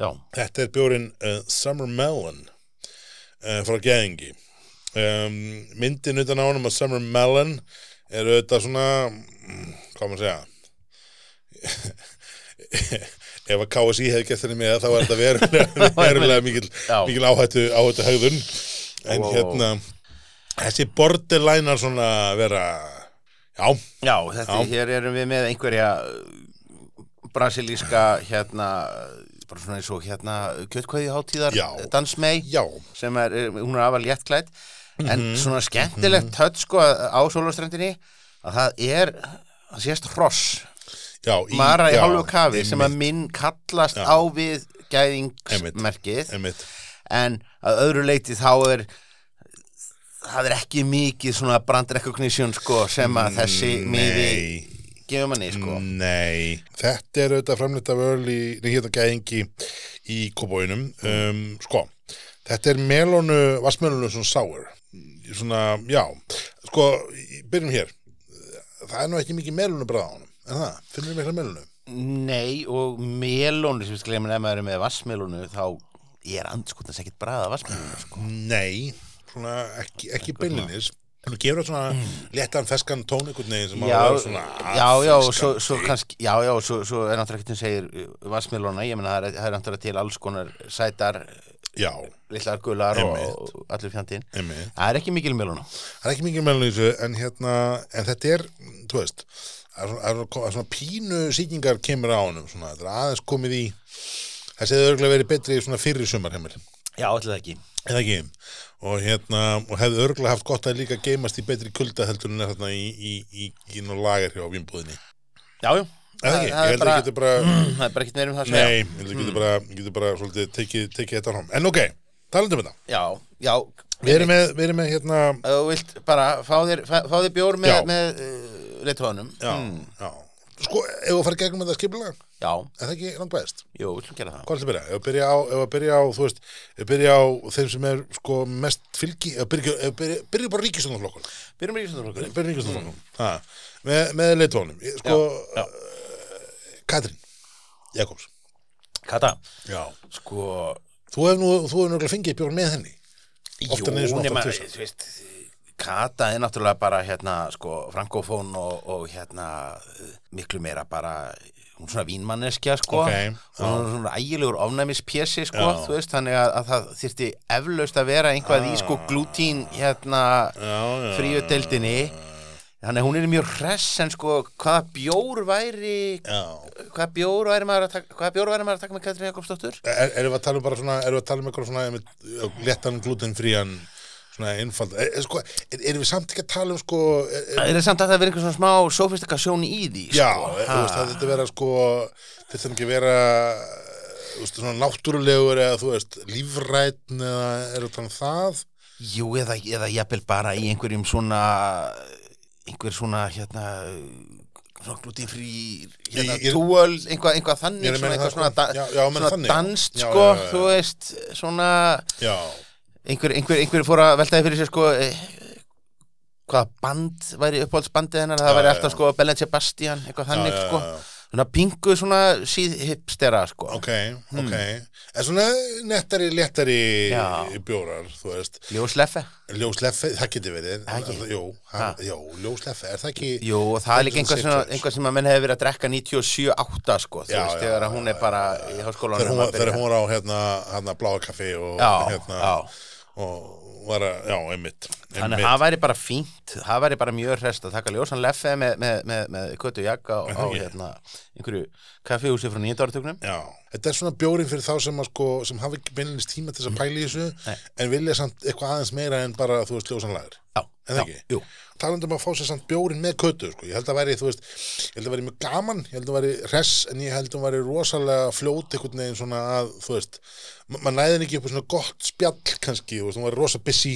Já, þetta er bjórin uh, Summer Melon uh, frá Gæðingi. Um, myndin utan á honum að Summer Melon er auðvitað svona mm, hvað maður segja ef að KSI hefði gett þenni með þá er þetta verulega, verulega mikil, mikil áhættu, áhættu högðun en Wow. hérna þessi borderlinear svona vera já, já, þetta, Já. hér erum við með einhverja uh, brasilíska hérna, bara svona eins og hérna kjötkvæði hátíðar Já. dansmei sem er, er- hún er afal léttklætt en Mhm. svona skemmtilegt tött sko á sólarströndinni að það er, það sést hross já, Mara í hálfu kafi sem að minn kallast Já. á við gæðingsmerkið en að öðru leiti þá er það er ekki mikið svona brand recognition sko sem að þessi miði gefur manni sko. Nei, þetta er auðvitað framleitt af öll í nýhjöta gæðingi í kóbóinum um, sko, þetta er melónu vassmelónu svona sour. Svona, já, sko í- byrjum hér. Það er nú ekki mikið melónu bara á honum en það, finnur við mikla melónu? Nei og melónu sem við sklemum ef maður er með vassmelónu þá er andskotans ekkit bræða vassmelónu sko. Nei, svona ekki, ekki beinlinis Þú gefur það svona léttan feskan tón einhvern veginn sem Já, að vera svona já, já, og svo, svo kannski, já, já, og svo, svo er náttúrulega ekkert sem segir vassmelóna, ég meina það er, það er náttúrulega til alls konar sætar, Já, litlar gular og, og allir fjandinn. Það er ekki mikil melóna. Það er ekki mikið melun í þessu en hérna, en þetta er, þú veist það er svona, það er svona, það pínu sýkingar kemur á svona, þetta er aðeins komið í þessi hefði örgulega verið betri í svona fyrri sumarheimil, Já, allir það ekki. eða ekki og hérna, og hefði örgulega haft gott að líka geimast í betri kulda heldur en þarna í, í, í, lager hjá vimbúðinni Já, já. eða ekki, það ég held að ég geti bara Það er bara ekkert meira um það að segja. nei, ég held að geti bara, geti bara svolítið tekið, þetta fram, en ok talandi um þetta, Já, já. við erum með, við erum með hérna, Þú vilt bara fá þér, fá, þér bjór með, með uh, leittóðanum. já, já. Sko, ef við farið gegnum þetta skipulega Já, er það ekki langt best? jú, við viljum gera það. Hvað er það að byrja? Ef að byrja á, ef að byrja á, þú veist, ef að byrja á þeim sem er sko mest fylgi, ef að byrja, að byrja, byrja bara ríkistofnarflokkur, Byrjum við í Íslandurflokkur. byrja ríkistofnarflokkur, mm. með, með leitónum, sko, Já, Katrín Jakobs, Kata, já, sko, þú hefur nú, þú hefur náttúrulega fengið bjórn með henni, en jú, nema, en þú veist, Kata er náttúrulega bara hérna, sko, frankofón og, og hérna, miklu meira bara, hún er svona vínmanneskja sko. Ok, og hún er svona ægilegur ofnæmispjessi sko Já. þú veist, þannig að, að það þyrfti eflaust að vera einhvað í sko glútín hérna Já, já. fríu deildinni þannig að hún er mjög hress en sko hvaða bjór væri hvaða bjór væri maður að taka hvaða bjór væri maður að taka með Katrín Jakobsdóttur? Er, erum við að tala um bara svona, erum við að tala um eitthvað svona léttan glutenfrían svona einfald, er, er, sko, er, erum við samt ekki að tala um sko, er, er, það er samt að það vera einhver svona smá sofistikasjón í því já, sko. er, þú veist, það þetta vera sko, þetta ekki vera veist, svona náttúrulegur eða þú veist, lífrætn eða að tala um það Jú, eða, eða jafnvel bara í einhverjum svona einhver svona hérna svona glútinfrí hérna, túöl, einhvað, einhvað þannig er svona eitthvað það, svona, sko. da, Já, já, svona þannig. danst Já, sko, já, já, já. þú veist svona, Já, einhver, einhver, einhver fór að veltaði fyrir sér sko eh, hvaða band væri uppáhaldsbandið hennar, það Já, væri alltaf já. sko Belen Sebastian, eitthvað þannig já, sko. svona pingu svona síð hipstera sko. Ok, ok. En svona nettari, léttari Já. bjórar, þú veist. Ljósleffe. Ljósleffi, það getur verið. Ekki? jú, Ha. ha, jú, ljósleffi, er það ekki Jú, það er líka einhvað, svona, einhvað sem að menn hefur verið að drekka 97-8 sko, þú veist, þegar hún er bara í háskólanum þegar hún var á hérna, hérna bláa kaffi og Já, hérna já. Og var að, já, einmitt, Þannig einmitt. að það væri bara fínt, það væri bara mjög hrest að taka ljósan leffe með, með, með, með köttu jakka og á hérna, einhverju kaffihúsi frá nýjönda áratögnum. Já, þetta er svona bjórin fyrir þá sem að sko, sem hafa ekki beinleins tíma til þess að pæla í þessu Nei. en vilja samt eitthvað aðeins meira en bara, þú veist, ljósanlæður Já, En ekki? jú. talandum að fá sér samt bjórin með köttu sko. ég held að væri, þú veist, ég held að væri mjög gaman ég held að væri hress, en ég held að væri rosalega fljót einhvern veginn svona að þú veist, ma- maður næðin ekki upp á svona gott spjall kannski, þú veist, hún væri rosa busy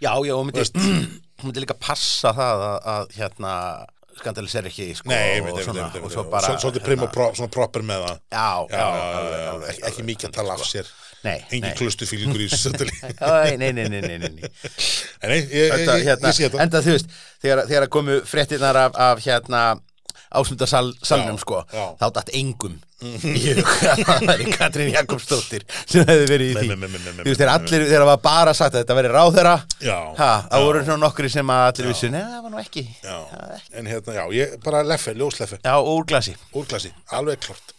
Já, já, hún myndi, hún myndi líka passa það að, að hérna, skandalisera ekki, sko, Nei, og, svona, og svo bara, Svo- svolítið prim og proper með það já, Já, ekki, mikið að tala af sér Nei, engin klustufílingur í Æ, Nei, nei, nei, nei, nei, nei. En nei, ég, ég, þetta, ég, hérna, ég sé þetta. enda þú veist þegar, þegar komu fréttirnar af, af hérna ásmundasalnum Já, sko. þá datt engum í Katrín Jakobsdóttir sem hefði verið í því. þú veist þegar allir þegar það var bara sagt að þetta væri ráðherra Já, ha, þá voru svona nokkri sem að allir vissu neða það var nú ekki. Já, Það ekki. en hérna, já, ég, bara leffe, ljósleffe. Já úr glasi. Úrklasi, alveg klart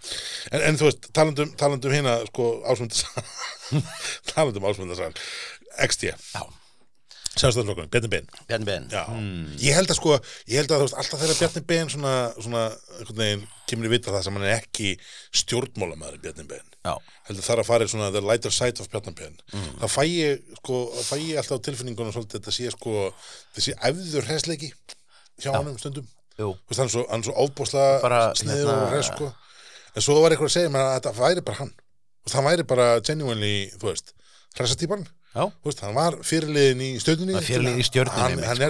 en, en þú veist, talandum, talandum hérna sko, ásmundasal talandum ásmundasal XD, já sjálfstæðarflokkurinn, Bjarni Ben Bjarni Ben Já, ég held að sko ég held að þú veist, alltaf þegar Bjarni Ben svona, svona, einhvern veginn, kemur í vita það sem hann er ekki stjórnmálamæður Bjarni Ben já. Heldur þar að fara í svona the lighter side of Bjarni Ben þá fæ ég, sko, þá fæ ég alltaf á tilfinningunum svolítið þetta sé sko þessi efður hresleiki hjá honum stundum. Jú. Þú veist, hann er svo, hann er svo ofbúslega Bara, sniður hérna- og res sko. en svo var eitthvað að segja mér að þetta væri bara hann. Og það væri bara genuinely þú veist, veist, hann var fyrirliðin í Stjörnunni, hann, hann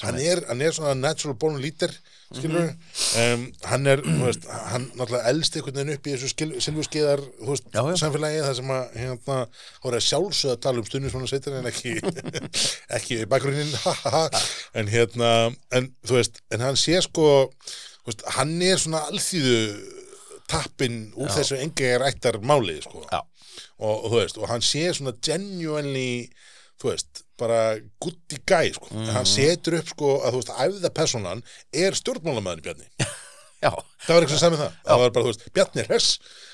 hann hann er svona natural born leader skilur um, hann er, þú veist, hann náttúrulega elst einhvern veginn upp í þessu Já, já. samfélagi það sem að hérna, voru að sjálfsögða að tala um stundum svona sveitir en ekki ekki í bakgrunnin en hérna, en þú veist en hann sé sko, veist, hann er svona alþýðu tappin úr þessu enga rættar máli sko. Já og, og þú veist, og hann sé svona genuinely, þú veist bara gutt í gæ, sko. En hann setur upp, sko, að þú veist, æfða personan er stjórnmálamæðin Bjarni. Já. Það var eitthvað sem sagði með það, það var bara, þú veist, Bjarni er hress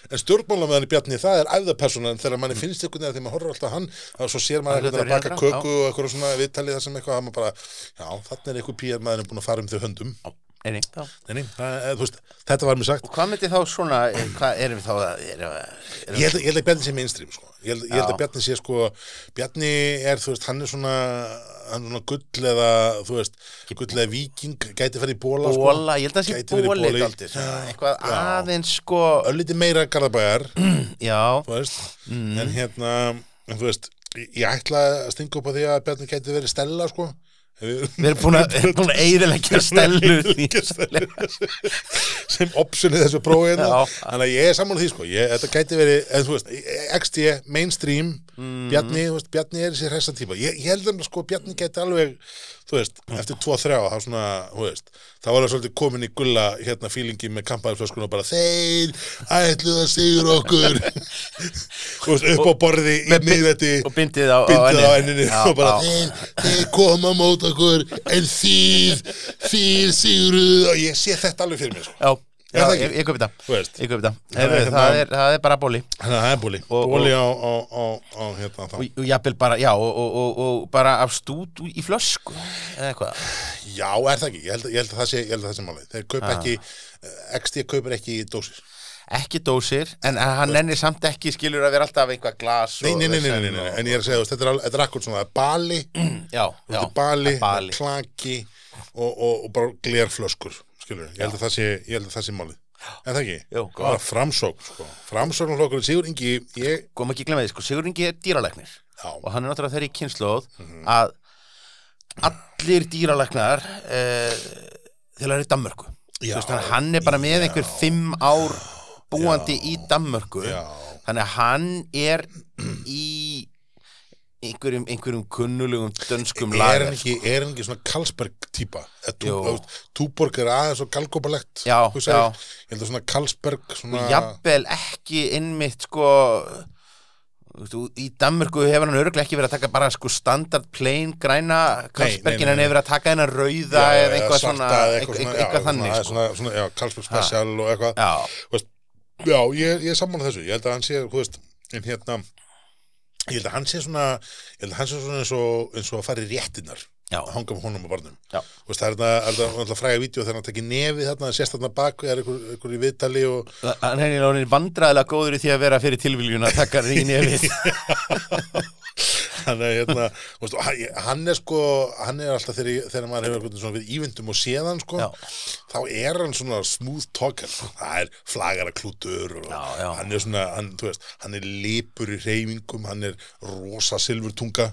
en stjórnmálamæðin Bjarni, það er æfða personan þegar manni finnst einhvern veginn því maður horfir alltaf hann og svo sér maður Það veginn að baka vera, köku og eitthvað svona viðtalið það sem eitthvað, það maður bara, já, þannig er eitthvað píjar maðurinn búin að fara um þau höndum Nei, nei, þú veist, þetta var mér sagt. Og hvað myndi þá svona, eh, hvað erum við þá að, erum við, erum Ég held, að- ég held að Bjarni sé mainstream sko. ég, held, ég held að Bjarni sé sko Bjarni er, þú veist, hann er svona hann er svona gull eða þú veist, gull eða viking gæti farið í bóla sko. bóla, ég held að það sé svona, eitthvað Já. aðeins sko, ölliti meira garðabæjar já, þú veist, Mm. en hérna en þú veist, ég, ég ætla að stinga upp á því að Bjarni gæti verið stella sko við erum búin að, að eiginlega stelu sem optionið þessu prófi hérna. Þannig að ég er saman því sko ég, þetta gæti verið, en þú veist, XD mainstream, Mm. Bjarni þú veist, Bjarni er þessi hressa típa, ég, ég held að sko Bjarni gæti alveg, þú veist eftir 2-3 þá var það svolítið komin í gulla hérna fílingi með kampaðarflöskun og bara þeir ætluð að sigur okkur. Veist, upp á borði í miðvetti og bindið á, á enninu. og bara þeir, þeir koma mót okkur en þýð þýð sigruð og ég sé þetta alveg fyrir mér sko. já, Já, ég, ég kaupi það það er það, er, það er bara bóli. Það er bóli. Og- Bóli á, á, á, á hérna þá. Og, og jafnvel bara, já, og, og, og, og bara af stút í flösku eða eitthvað. Já, er það ekki, ég held, ég held að það sé, að það sé Þeir kaupa Ah. ekki, eh, XD kaupir ekki dósir. Ekki dósir, en hann nennir samt ekki skilur að vera alltaf einhvað glas Nei, nei, nei, nei, nei, en ég er að segja, þetta er, er akkur svona Bali, já, já, bali, bali. klaki og, og, og bara glerflöskur skilur, ég held að það sé, ég held að það sé málið. En það ekki, Jú, bara framsókn sko. Framsókn flokkur, Sigur Ingi ég, kom ekki glemma því, sko, Sigur Ingi er dýralæknir. Já, og hann er náttúrulega þeirri kynnslóð Mhm. að allir dýralæknar uh, þeir eru í Danmörku. Já, veist, hann- er bara með já. einhver fimm ár búandi í Danmörku. Já, þannig að hann er í einhverjum, einhverjum kunnulegum dönskum er lagar er hann ekki svona Karlsberg típa Jú. Túborg er aðeins og galgóbalegt Já, já. ég held að svona Karlsberg svona, jafnvel ekki innmitt sko í Danmörku hefur hann örgulega ekki verið að taka bara sko standard plain græna Karlsbergin en hefur verið að taka hennar rauða Já, eða eitthvað svona eitthvað, þannig sko. Karlsberg special og eitthvað. Já, veist, já, ég, ég er sammála þessu. Ég held að hann sé, þú veist, en hérna ég held að hann sé svona ég held að hann sé svona eins og, eins og að fara í að hanga með honum á barnum. Veist, það er þetta fræga vídeo þegar hann tekið nefið þarna, sést þarna bak er einhver, í viðtali og hann er eiginlega vandræðilega góður í því að vera fyrir tilviljun að taka því nefið. Hann er hérna veist, og hann, hann er sko, hann er alltaf þegar, þegar maður hefur einhvern svona við ívindum og séðan sko, Já. þá er hann svona smooth talker, það er flagara klútur og Já, já. hann er svona hann, þú veist, hann er lipur í reyfingum hann er rosa silfurtunga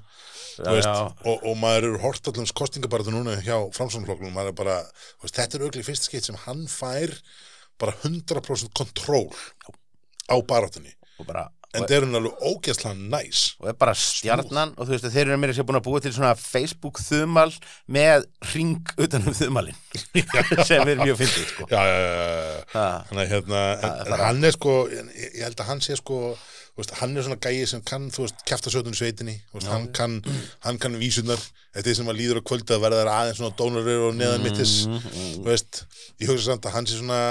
og, og maður eru hort allum kostingabaratu núna hjá er veist, þetta er auðvitað fyrst skeitt sem hann fær bara 100% kontról á bara en það er hann alveg ógeðslega næs. Og er bara stjarnan og þú veist að þeir eru meira sér búin að búa til svona Facebook þumal með ring utan um þumalinn. Sem er mjög fyndið sko. Já, já, já, já. Ha. Þannig að hérna, en, en hann er sko, ég, ég held að hann sé sko, veist, hann er svona gæi sem kann, þú veist, kjafta sötun í sveitinni, veist, hann kann, hann kann vísunar, þetta er sem að líður á kvöldi að verða aðeins svona dónarir og neðan mittis, þú veist, ég hugsa samt að hann sé svona,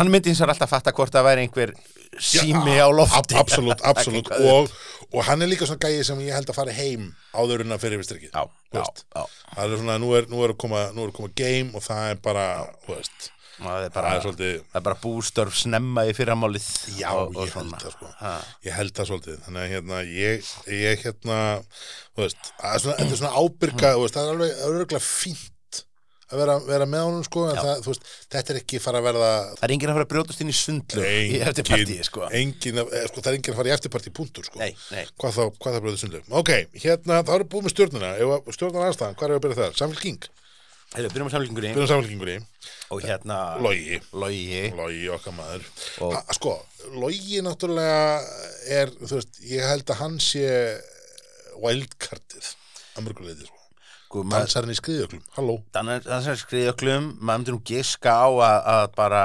hann myndi eins og alltaf fatta hvort það væri einhver sími á lofti. ab, absolutt, absolutt, og, og hann er líka svona gæi sem ég held að fara heim áður en að fyrir já, veist, það er svona, nú er, nú er að koma, nú er að koma game og það er bara, veist, það er það bara, svolítið, það er bara bústörf snemma í fyrramálið Já, og, og ég held það sko. Ha. Ég held það svolítið. Þannig að hérna, ég, ég hérna þú veist, það svona, þetta er svona ábyrga þú veist, það er alveg örgulega fínt að vera, vera með honum sko en það, veist, þetta er ekki fara að verða það er enginn að fara að brjótast inn í sundlu í eftir partíi sko. engin, eh, sko, það er engin að fara í eftirparti punktur sko. Nei, nei, hvað þá, hvað það bröðu sundu ok, hérna, erum við búið með stjórnuna stjórnuna aðstæðan, hvað er að byrja þar? Samfélking, Heyrðu, byrjum á samlingunni byrjum samfélkingunni og hérna Logi, Logi. Logi okkar maður. Og- ha, sko, Logi náttúrulega er, þú veist, ég held að hann sé wildcardið að mörguleiti, sko. Dansarinn í skriðjöklum, halló. Það er skriðjöklum, maður myndir nú giska á að, að bara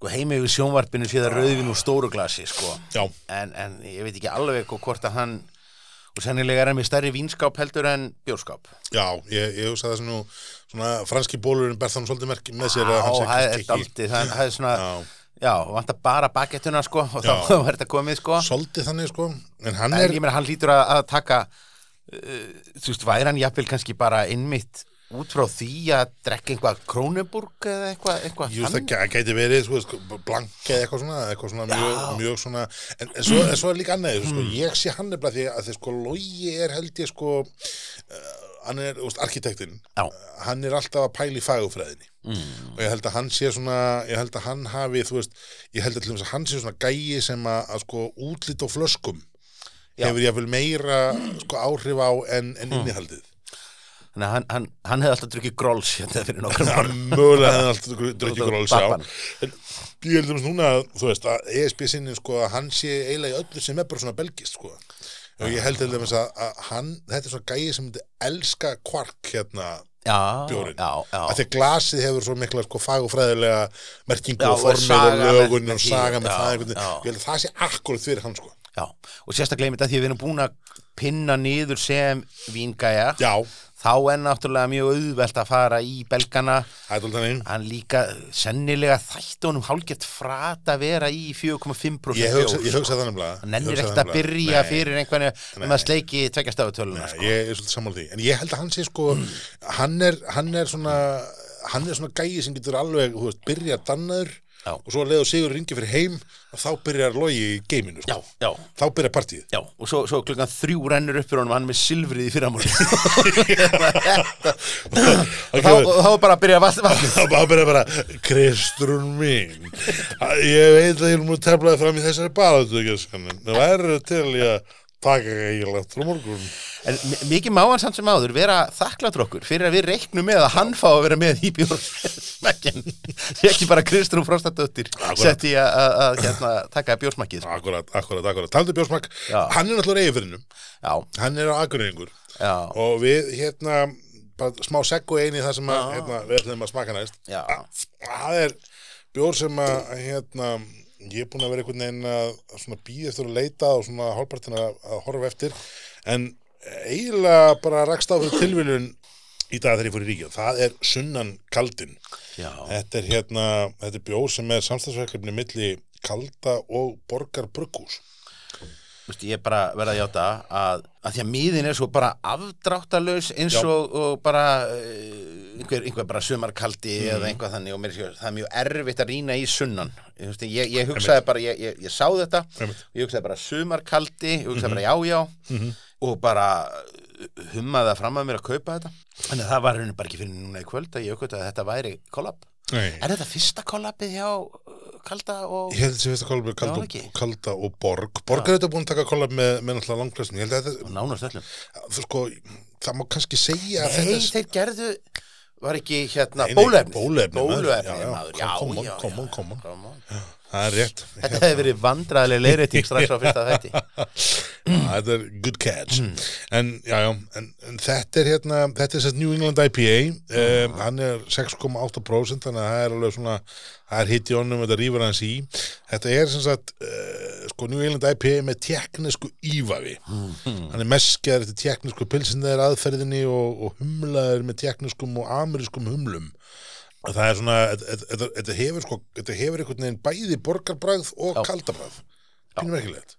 sko, heima yfir sjónvarpinu það rauðvin úr stóru glasi sko. já, en, en ég veit ekki alveg sko, hvort að hann og sennilega er hann með stærri vínskáp heldur en bjórskáp já, ég, ég hugsa það sem nú svona franski bólurinn ber þannig svolítið merki með sér að Já, hann sé það er það er svona, Já. já, vantar bara bakettuna sko, og Já. þá er þetta komið sko svolítið þannig, sko en hann en er, ég meina hann lítur að, að taka uh, þú veist, væri hann jafnvel kannski bara innmitt út frá því að drekka einhvað krónuburg eða eitthvað eitthvað Jú, það þannig? gæ- gæti verið, sko, sko, blank eða eitthvað svona, eitthvað svona mjög, mjög svona, en, en, svo, en svo er líka annað, sko, Hmm. ég sé hann nefnilega því að því, sko, Logi er held ég, sko, uh, hann er, úst, arkitektinn, Já. hann er alltaf að pæla í fagufræðinni mm. og ég held að hann sé svona, ég held að hann hafi, þú veist, ég held að að hann sé svona gæi sem að, að sko, útlit á flöskum Já. hefur ég vel meira, sko, áhrif á en, en Hmm. innihaldið. Þannig að hann, hann, hann hefði alltaf drukkið gróls hérna fyrir nokkrum árum. mögulega hefði alltaf drukkið gróls, já. En ég held um núna, þú veist, að ESB sinni, sko, að hann sé eiginlega í öllu sem er bara svona belgist, sko. Og ég held til dæmis að, að hann, þetta er svona gæi sem myndi elska kvark hérna, Já, Bjórinn. já, já. að því að glasið hefur svo mikla sko fagufræðilega merkingu Já, og og formið og lögun og saga með það einhvern veginn. ég held að það sé akkurat fyrir hann sko já. Og sérstaklega einmitt að því að við erum búin að pinna niður sem víngæja, já, þá er náttúrulega mjög auðvelt að fara í belgana hann líka sennilega þætti honum hálfgett frat að vera í 4,5% Ég hugsa, ég sko. hugsa það nefnilega. hann nennir Ég hugsa ekkert að byrja. Nei, fyrir einhverju um að sleiki Nei, sko. ég er svolítið sammála því. En ég held að hann sé sko, hann er, hann er svona, hann er svona gæi sem getur alveg, veist, byrja dannaður Já. og svo leiða Sigur ringi fyrir heim og þá byrjar logi í geiminu, já, sko. já, Þá byrjar partíð. já og svo, svo klukkan þrjú rennur upp fyrir honum hann er með silfrið í fyrramóli og þá, og þá bara byrja Það bara byrja bara, Kristrún mín, ég veit að ég er nú teflaði fram í þessari skannin. Það væri til í að taka eiginlegt frá morgun. En mi- mikið má hann samt sem áður vera þakkláttur okkur fyrir að við reiknum með að hann fá að vera með í bjórsmekkin ekki bara Kristrún Frostadóttir sett í að, hérna, taka bjórsmakkið sko. Akkurat, akkurat, akkurat. Taldu bjórsmakk, Já. hann er náttúrulega eigifirinnum, hann er á akureyringur já, og við, hérna, bara smá seggu eini það sem að, hérna, við ætlum að smaka næst. Það er bjór sem að, hérna, ég er búin að vera einhvern veginn að, að býða eftir að leita og svona hálfpartin að, að horfa eftir, en eiginlega bara rakst á fyrir tilviljun í dag þegar ég fór í ríkja. Það er sunnan kaldin. Já, Þetta er hérna, þetta er bjór sem er samstagsverkefni milli kalda og borgar brugghús. Ég bara verða að játa að, að því að miðin er svo bara afdráttalös eins og, og bara uh, einhver, einhver bara sumarkaldi Mhm. eða einhvað þannig og mér sé það er mjög erfitt að rýna í sunnan. Ég, ég, hugsaði bara, ég, ég, ég sá þetta ég hugsaði bara sumarkaldi ég hugsaði bara já já. Og bara hummaði það fram að mér að kaupa þetta. En það var henni bara ekki fyrir núna í kvöld að ég aukvölda að þetta væri kollab. Er þetta fyrsta kollabið hjá Kalda og Ég held að þetta kollab með kalda, Já, og- kalda og borg. Borg er þetta búin að taka kollab með, með náttúrulega að þetta, nánast öllum? sko, það má kannski segja Nei, þetta... þeir gerðu var ekki hérna bólefni bólefni, maður. bólefni Já, já, maður, já, on, já, come on, já, come on. come on. Það er rétt. Þetta hefði verið vandræðileg leiðrétting strax á fyrsta þætti þetta er good catch. Hmm. En, já, já, en, en þetta er hérna, þetta er sérst New England IPA. Um, hann er 6,8% þannig að það er alveg svona, það er hitt í honum, þetta rýfur hans í. Þetta er sem sagt, uh, sko, New England IPA með teknisku ívafi. Hann er meskjaður eftir teknisku pilsinniðar aðferðinni og, og humlaður með tekniskum og amerískum humlum. Það er svona, þetta- hefur sko, þetta hefur einhvern veginn bæði borgarbræð og kaldabræð. Pínum merkilegt.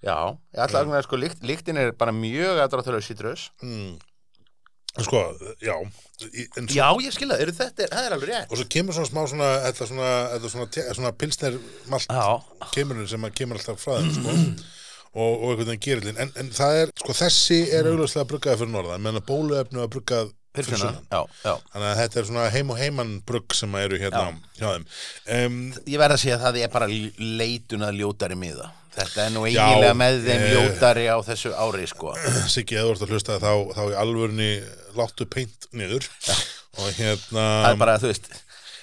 Já, ég ætla að sko, lykt, lyktin er bara mjög aðdráttulega sítrus Mm. Sko, já. svo, Já, ég skilja, er þetta, það er alveg rétt Og svo kemur svona smá svona, þetta svona, svona, svona pilsner malt Já, kemur sem að kemur alltaf frá þeim, sko. Og, og einhvern veginn gerillin. En, en það er, sko, þessi er augljóslega bruggaði fyrir norðan, meðan að bóluefnu er bruggað fyrir sunnan. Já, já. Þannig að þetta er svona heim og heiman brugg sem að eru hérna hjá þeim. Um, Ég verð að segja að það er bara leitun að ljótari miða. Þetta er nú eiginlega með þeim eh, ljótari á þessu ári, sko. Siggi, eða þú ert að hlusta þá, þá í alvörni láttu peint niður. Og hérna Það er bara, þú veist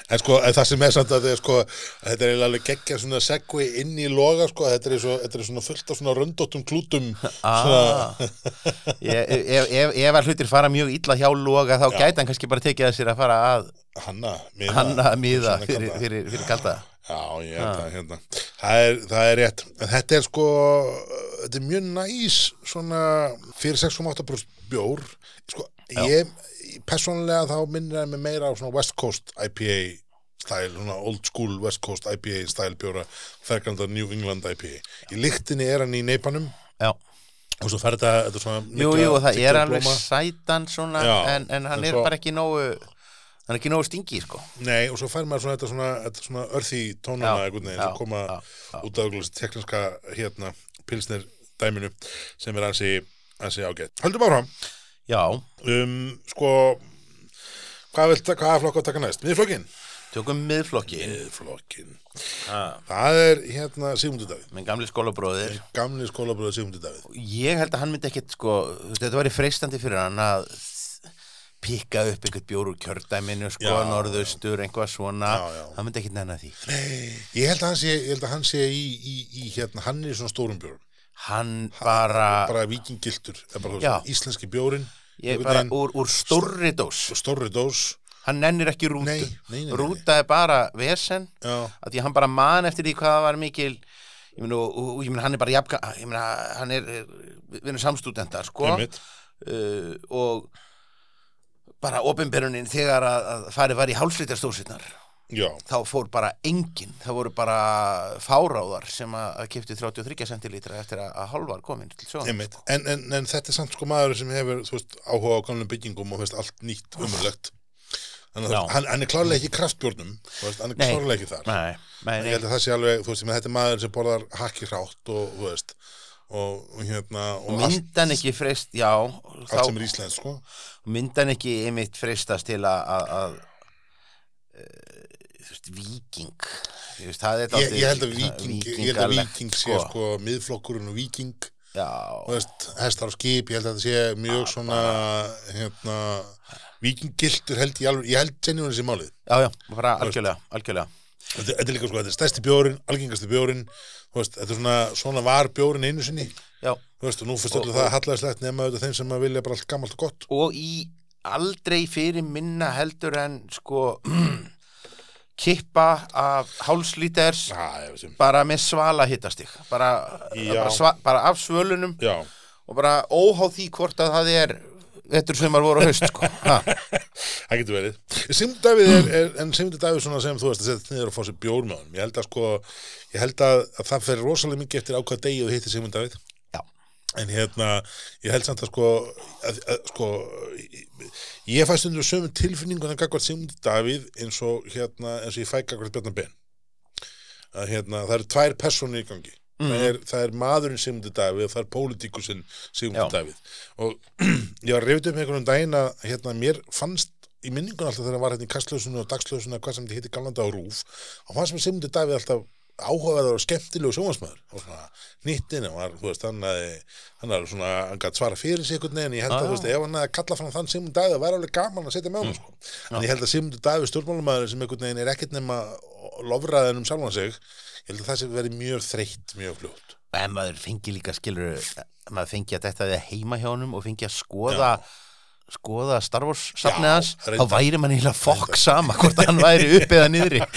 en sko, en það sem er samt að sko að þetta er alveg geggja svona segvi inn í loga sko, þetta er, svo, þetta er svona fullt af svona röndóttum klútum ah, ég, ef, ef, ef að hlutir fara mjög illa hjá loga þá gæti hann kannski bara tekið að sér að fara að hanna, miða, hanna miða fyrir, kalda. fyrir, fyrir kalda. Já, ég held að hérna það er, það er rétt, en þetta er sko þetta er mjög næs svona fyrir 6,8% bjór. Sko, ég persónulega þá minnir það mig meira á svona West Coast IPA stæl, svona old school West Coast IPA stæl bjóra, fergandar New England IPA. Í lyktinni er hann í neipanum Já, og svo fer þetta, þetta svona jú, jú, það er alveg blóma. sætan svona Já, en, en hann en er svo- bara ekki nógu hann er ekki nógu stingi, sko Nei, og svo fær maður svona þetta svona, þetta svona örþi tónana veginn já, sem koma já, já. út af tekniska hérna, pilsnir dæminu sem er ansi, ansi ágætt. Höldum áfram Já, um, sko hvað vilt, hvaða flokk að taka næst? Miðflokkin? tökum miðflokki Miðflokkin. ah, Það er hérna Sigmundur Davíð. minn gamli skólabróðir Gamli skólabröður Sigmundur Davíð. Ég held að hann myndi ekkit, sko þetta væri freistandi fyrir hann að pikka upp einhvern bjór úr kjördæminu sko, Já, norðaustur, einhvað svona Já, já. hann myndi ekkit nennan því Ég held að hann sé, að hann sé í, í, í hérna, hann er í svona stórum bjórum. Hann bara, Bara vikingiltur, íslenski bjórin. ég bara veginn, úr, úr stórri dós. Stórri dós. hann nennir ekki rútu. Nei, nei, nei, rúta er bara vesen Já. að því hann bara man eftir því hvað var mikil ég meina, og, og, ég meina hann er bara jafn, ég meina, hann er, er við erum samstúdentar, sko. Uh, og bara opinberunin þegar að, að farið var í hálslitastósirnar já, þá fór bara enginn, það voru bara fáráðar sem að, kipti 33 centilítra eftir að, að hálfar komin einmitt. en, en, en þetta er samt sko maður sem hefur veist, áhuga á gamlum byggingum og veist, allt nýtt umurlegt hann, hann er klárlega ekki þú veist, hann er Nei. klárlega ekki þar. Nei, nei, ég held að það sé alveg, þú veist, þetta er maður sem borðar hakki hrátt og, þú veist og, og hérna og allt, myndan ekki frist, já allt þá sem er íslensk, sko. Myndan ekki einmitt fristast til að veist, viking veist, það er ég, ég held að viking, ég held að viking sé sko, miðflokkurinn og viking hestar og skip, ég held að þetta sé mjög svona hérna, vikinggiltur held ég alveg, ég held genjúin þessi málið. Já, já, bara algjörlega, algjörlega. Þetta, er líka sko, þetta er stærsti bjórin, algengasti bjórin veist, þetta er svona, svona var bjórin einu sinni, veist, og nú fyrst öllu það hallæðislegt nema auðvitað þeim sem vilja bara allt gammalt og gott. Og í aldrei fyrir minna heldur en sko kippa af hálslíters bara með svala hittastig bara, bara, sva, bara af svölunum já, og bara óháð því hvort að það er vettur sem voru á haust sko. Það getur verið. Davíð er, er en svona sem þú veist að setja niður og fá sér bjór með honum. Ég held að sko, ég held að, að það fer rosalega mikið eftir á hvað degi þú hittir já, en hérna, ég held samt að sko að, að, sko ég, ég fæ stundur sömu tilfinningun að gagvart Sigmundur Davíð eins og hérna eins og ég fæ gagvart Bjarnar Ben. Að hérna, það eru tvær personur í gangi. Það, er, það er maðurinn Sigmundur Davíð og það er pólitíkusinn Sigmundur. Davíð. Og ég var upp með einhvern daginn að hérna, mér fannst í minningun alltaf þegar hann var hérna í kastljósunu og dagsljósunu hvað sem þetta hitti galanda á rúf og fannst mér Sigmundur Davíð alltaf áhugaverður og skemmtilegu sjónvarsmaður og svona nýttin og var, veist, hann hann hafði svona, hann gætt svara fyrir sig einhvern veginn, ég held að, Já, þú veist, ef hann hafði kallað fram þann Sigmund Davíð, það væri alveg gaman að setja með hann, sko, en ég held að Sigmund Davíð stjórnmálumæður sem einhvern veginn er ekkert nema lofraðin um sjálfan sig ég held að það sé verið mjög þreytt mjög fljótt. En maður fengi líka skilur maður fengi að þetta við heima hjá honum og fengi að skoða skoða Star Wars safnið Já, hans reyndar. þá væri mann eiginlega fokk sama hvort hann væri upp eða niðri.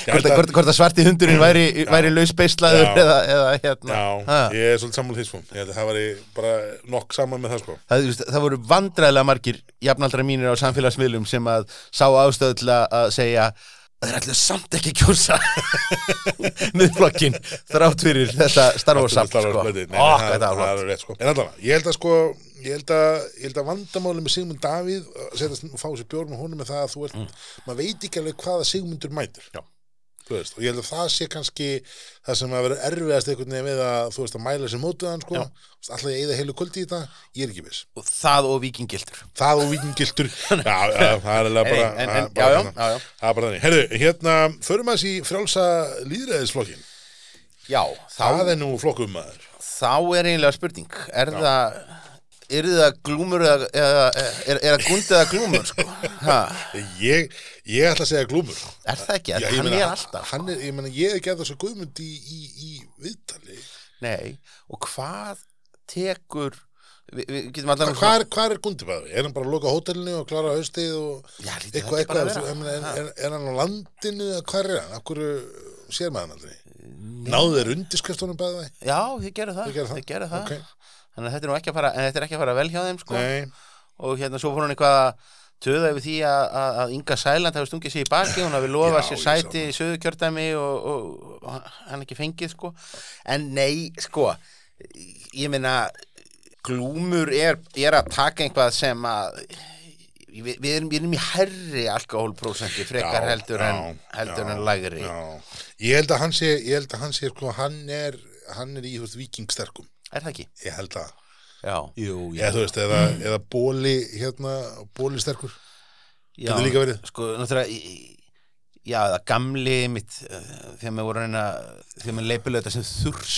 Hvort, hvort, hvort að svarti hundurinn væri, væri lausbeislaður eða, eða hérna. Já, ég er svolítið sammála því sko. Það væri bara nokk saman með það sko. Það, veist, það voru vandræðilega margir jafnaldra mínir á samfélagsmiðlum sem að sá að að segja það er allir samt ekki kjósa. Miðflokkin þrátt fyrir þetta Star Wars safn Star Wars sko. rétt sko. En allavega, ég held að sko ég held að, að vandamáli með Sigmund Davíð að setjast og fá sér bjórn og honum með það að þú ert, maður veit ekki alveg hvaða Sigmundur mætir. Já. Veist, og ég held að það sé kannski það sem að vera erfiðast einhvern veginn við að þú veist að mæla sér mótið hann sko. Já. alltaf ég eða heilu kvöldi í þetta, ég er ekki viss. Og það og vikingildur það og vikingiltur já, já, það er alveg bara, en, en, það er já, bara já, já, já. það bara þannig, herru, hérna förum að þessi frjálsa líðræðisflokkin já þá, það er nú flokkum maður. Þá er eiginlega spurning. Er það er það glúmur eða, eða er, er það gund eða glúmur sko? ég, ég ætla að segja glúmur er það ekki, Já, hann meina, er alltaf hann er, ég meina, ég hef gert þessu guðmund í, í, í viðtali nei, og hvað tekur getum allar Hva, hvað, er, hvað er Gundi bæði? Er hann bara að loka hótelinu og klára haustið og Já, eitthvað, að eitthvað, er, er, er hann á landinu eða hvað er hann? Akkur sér maður aldrei? Náðu þeir undirskriftunum bæði? já, þið gerir það, Þið gerið það? þið gerir það. Ok. Þannig að þetta er nú ekki að fara er ekki að fara vel hjá þeim sko. Og hérna svo fór hún eitthvað að töða yfir því að, að, að Inga Sæland hafi stungið sér í baki, hún hafi lofað sér sæti í söðukjördæmi og, og, og hann ekki fengið sko en nei, sko ég meina glúmur er, er að taka einhvað sem að við, við, erum, við erum í herri alkohólprósenti frekar Já, heldur, en, en lægri já. Ég held að hann sé, ég held að hann sé, sko, hann er, hann er í, veist, vikingsterkum. Er það ekki? Ég held að, Já, jú, eða þú veist, eða, eða bóli, hérna, bóli sterkur. já, Getur líka verið. sko, náttúrulega já, það gamli mitt uh, þegar maður voru að reyna þegar maður leipilega þetta sem þurs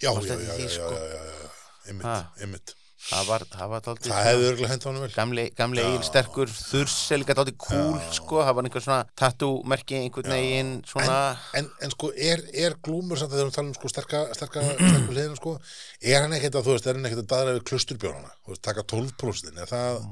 Já, já, já, því, já, sko? já, já, já, já, einmitt, Ha. einmitt. Það var, það var dálítið Það hefði örgulega hent á hann vel. gamli, gamli eigin sterkur þurs er líka dálítið cool sko, það var einhver svona tattoo-merki einhvern veginn svona. En, en sko, er, er glúmur samt að þegar við talum sko sterka, sterka, sterka hliðina sko, er hann ekkert að, þú veist, er hann ekkert að daðra við klusturbjórnana, þú veist, taka 12% er það,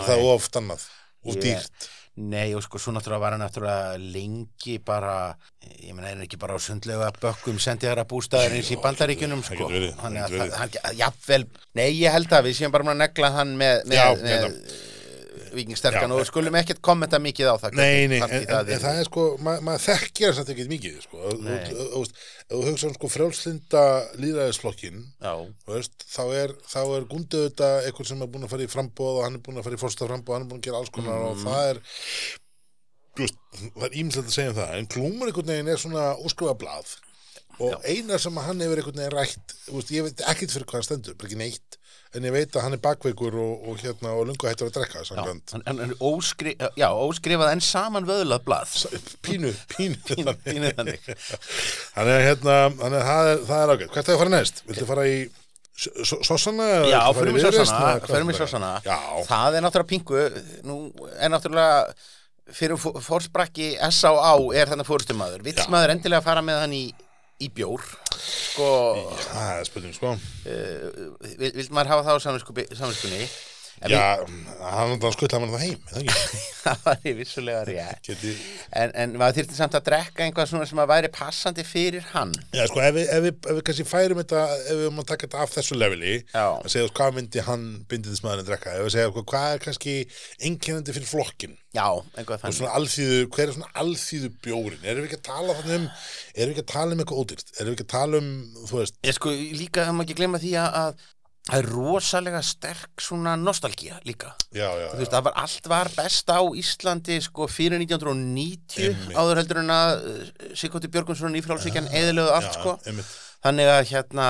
er það oft annað, of dýrt? Nei, og sko, svo náttúrulega var hann náttúrulega lengi bara, ég meina, er ekki bara á sundlega bökkum sendiðara bústæðarins í bandaríkjunum, það sko. Þannig að það- hann, jafnvel, nei, ég held að við séum bara að negla hann með, með, Já, með vikingsterkan Já, og skulum ekkert kommenta mikið á það Nei, nei, en, partí en, það er sko, ma- maður þekkir þess að þetta ekki mikið, sko. Þú- hugsa um sko frjálslinda líðræðisflokkin, Já, þá er, er gundið þetta eitthvað sem er búin að fara í frambóð og hann er búin að fara í fórsta frambóð, hann er búin að gera alls konar og Mhm. það er, veist, það er ímislegt að segja um það, en klúmur einhvern veginn er svona úskrifa blað og eina sem hann hefur einhvern veginn rætt, veist, ég veit ekkert fyrir hvað hann stendur, bara ekki neitt, en ég veit að hann er bakveikur og, og hérna, og lungu hættur að drekka, já, en, en, óskri, já, óskrifað en saman vöðlað blað Pínu, pínu, pínu, Pínu þannig Þannig að hérna, þannig að það er, það er ágætt. Hvert er að fara næst? Viltu fara í Sossana? Já, í Viðreisn, Sossana, í viltu Sossana Það er náttúrulega pingu Nú er náttúrulega fyrir fó- fórsprakki S.A.A. er þannig Já. maður endilega fara með hann í, í bjór Sko það er spurning, sko. uh, vill, vill maður hafa það á samvinskunni En Já, hann er skuttla mann það heim, er það ekki? það var ég vissulega rétt. Geti... en, en maður þyrfti samt að drekka einhvað svona sem að væri passandi fyrir hann. Já, sko, ef við, ef, við, ef við kannski færum þetta, ef við máum að taka þetta af þessu leveli, Já. að segja hvað myndi hann bindið þess maðurinn drekka, ef við segja sko, hvað er kannski einkennandi fyrir flokkin, Já, einhvað og þannig. svona alþýðu, hver er svona alþýðu bjórin, erum við ekki að tala þannig um, erum við ekki að tala um eitthvað ódýrt, erum við ekki að tala um, þú veist, Ég sko líka, það er rosalega sterk svona nostalgía líka já, já, Þú veist, það var allt var best á Íslandi sko fyrir 1990 Einmitt. áður heldur en að Sigurti Björgunsson í frálsvíkjan eðilöðu allt sko einmitt. þannig að hérna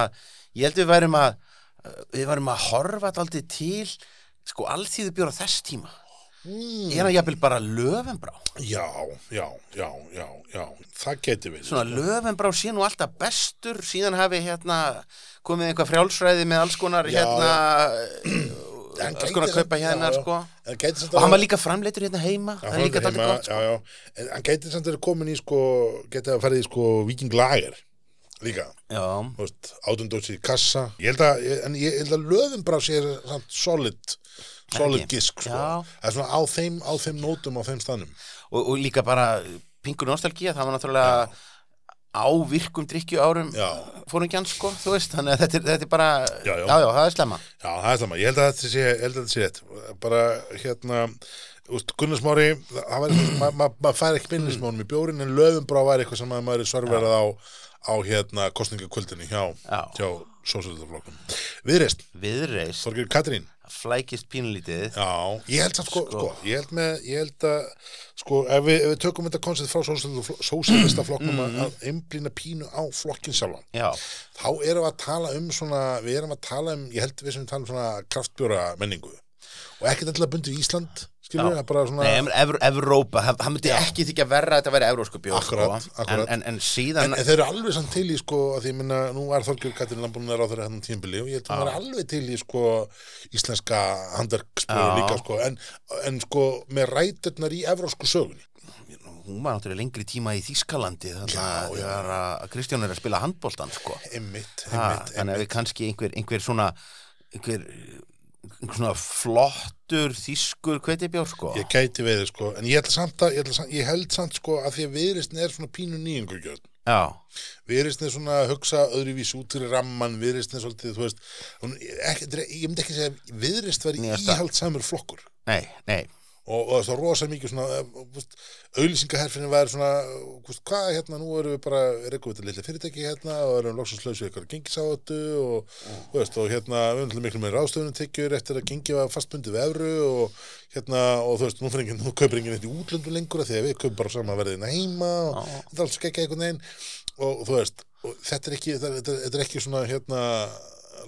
ég held við værum að við værum að horfa alltaf til sko alþýðu bjóra þess tíma Mm. er hann jafnvel bara löfenbrá. Já, já, já, já, já, það geti við. svona löfenbrá sé nú alltaf bestur. Síðan hafi hérna komið einhver frjálsræði með alls konar Já, hérna alls konar samt- kaupa hérna já, sko. Og hann að- var líka framleitur hérna heima. Það er líka daldið gott sko. Já, já, en hann gæti samt verið komin í sko, geti að fara í sko Viking Lager líka, já, þú veist, átundósi í kassa. Ég held að, að löðumbrá sé samt solid, solid gisk, sko. Já. Það er svona á þeim, á þeim nótum, á þeim stanum. og, og líka bara pingur nostalgía, það var náttúrulega á virkum drikkju árum Já. fóringjan sko, þú veist þannig að þetta er, þetta er bara, Já, já. já, það er slemma Já, það er það Ég held að þetta sé, held að þetta sé rétt. Bara, hérna, úst, Gunnar Smári, það var, maður ma, ma fær ekki beinlismónum í bjórin, en löðumbrá var eitthvað sem að maður er svarverað á, á, hérna, kostningakvöldinni hjá, Já. hjá sósöldaflokkum. Viðreist, viðreist, Þorgir Katrín. flækist pínlítið Já, ég held samt sko, Sko. sko, ég held með, ég held að, sko, ef við, ef við tökum þetta koncept frá sósælista flokknum Mhm. að einblýna pínu á flokkin sjálfan, já, þá erum við að tala um svona, við erum að tala um, ég held við sem tala um svona kraftbjóra menningu og ekkert endilega bundið í Ísland, skilur við, bara svona, Nei, Ev Evrópa, það það myndi ekki þykja verra að þetta væri evrósku bjór Akkurat, sko. akkurat. En, en, en síðan en, þeir eru alveg samt til í, sko, að því minna, nú er Þorgjör Katrín Lambúnar á þeirra hennan tímbili og ég held að hann er alveg til í, sko, íslenska handverksbjóra Já. líka, sko, en, en, sko, með ræturnar í evrósku sögunni. hún var náttúrulega lengri tíma í Þýskalandi þannig Já, að já. þegar að Kristján er að spila handbóltan sko. Einmitt, ha, einmitt, þannig að einmitt. við kannski einhver, einhver svona einhver svona flottur þýskur kveitibjór sko. Ég gæti veið, sko, en ég held samt að, ég held, samt, ég held samt, sko, að því að viðristin er svona pínu nýjungugjörn. já, Viðristin er svona að hugsa öðruvís út fyrir ramman, viðristin er svolítið, þú veist, ekki, ég myndi ekki segja að viðrist var íhaldsamur flokkur. nei, nei Og, og það er rosa mikið eh, auðlýsingaherfinni væri svona, þú veist, hvað hérna, nú erum við bara, er eitthvað þetta fyrirtæki hérna og erum loksins lausið eitthvað gengisáhættu og, þú veist, og hérna, við erum til miklu með ráðstöfunum tekjur eftir að gengi var fastbundið við evru og hérna, og þú veist, nú, fyrir enginn, nú kaupir enginn eitt í útlöndum lengur af því að við kaupum bara saman verðina heima og þetta er alls ekki einhvern veginn. Og þú veist, og þetta er ekki, þetta, þetta, þetta er ekki svona, hérna,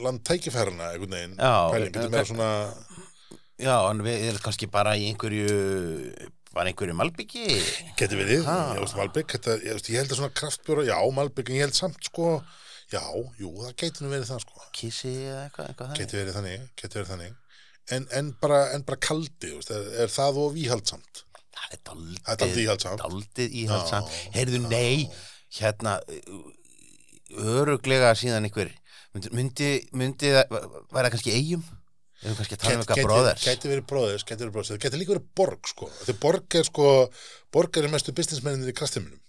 landtækifærana einhvern veginn, Já, pæling, þetta er meira svona, já, en við erum kannski bara í einhverju bara einhverju malbyggi verið, Ha. ég veist Malbygg ég, held að svona kraftbjóra, já Malbygg en ég held samt sko, já, jú, það geti nú verið það sko, kissi eða eitthvað, eitthvað þannig. Geti verið þannig geti verið þannig, en, en, bara, en bara kaldi, veist, er, er það of íhaldsamt það er daldið Það er dálítið íhaldssamt. daldið íhaldsamt Já, heyrðu, nei, hérna öruglega síðan einhver myndi, myndi, myndi það væri það kannski eigum erum við kannski að tala um eitthvað bróðers geti verið bróðers, geti verið bróðers það geti líka verið borg sko, því borg er sko borg er mestu businessmenninir í krastiminum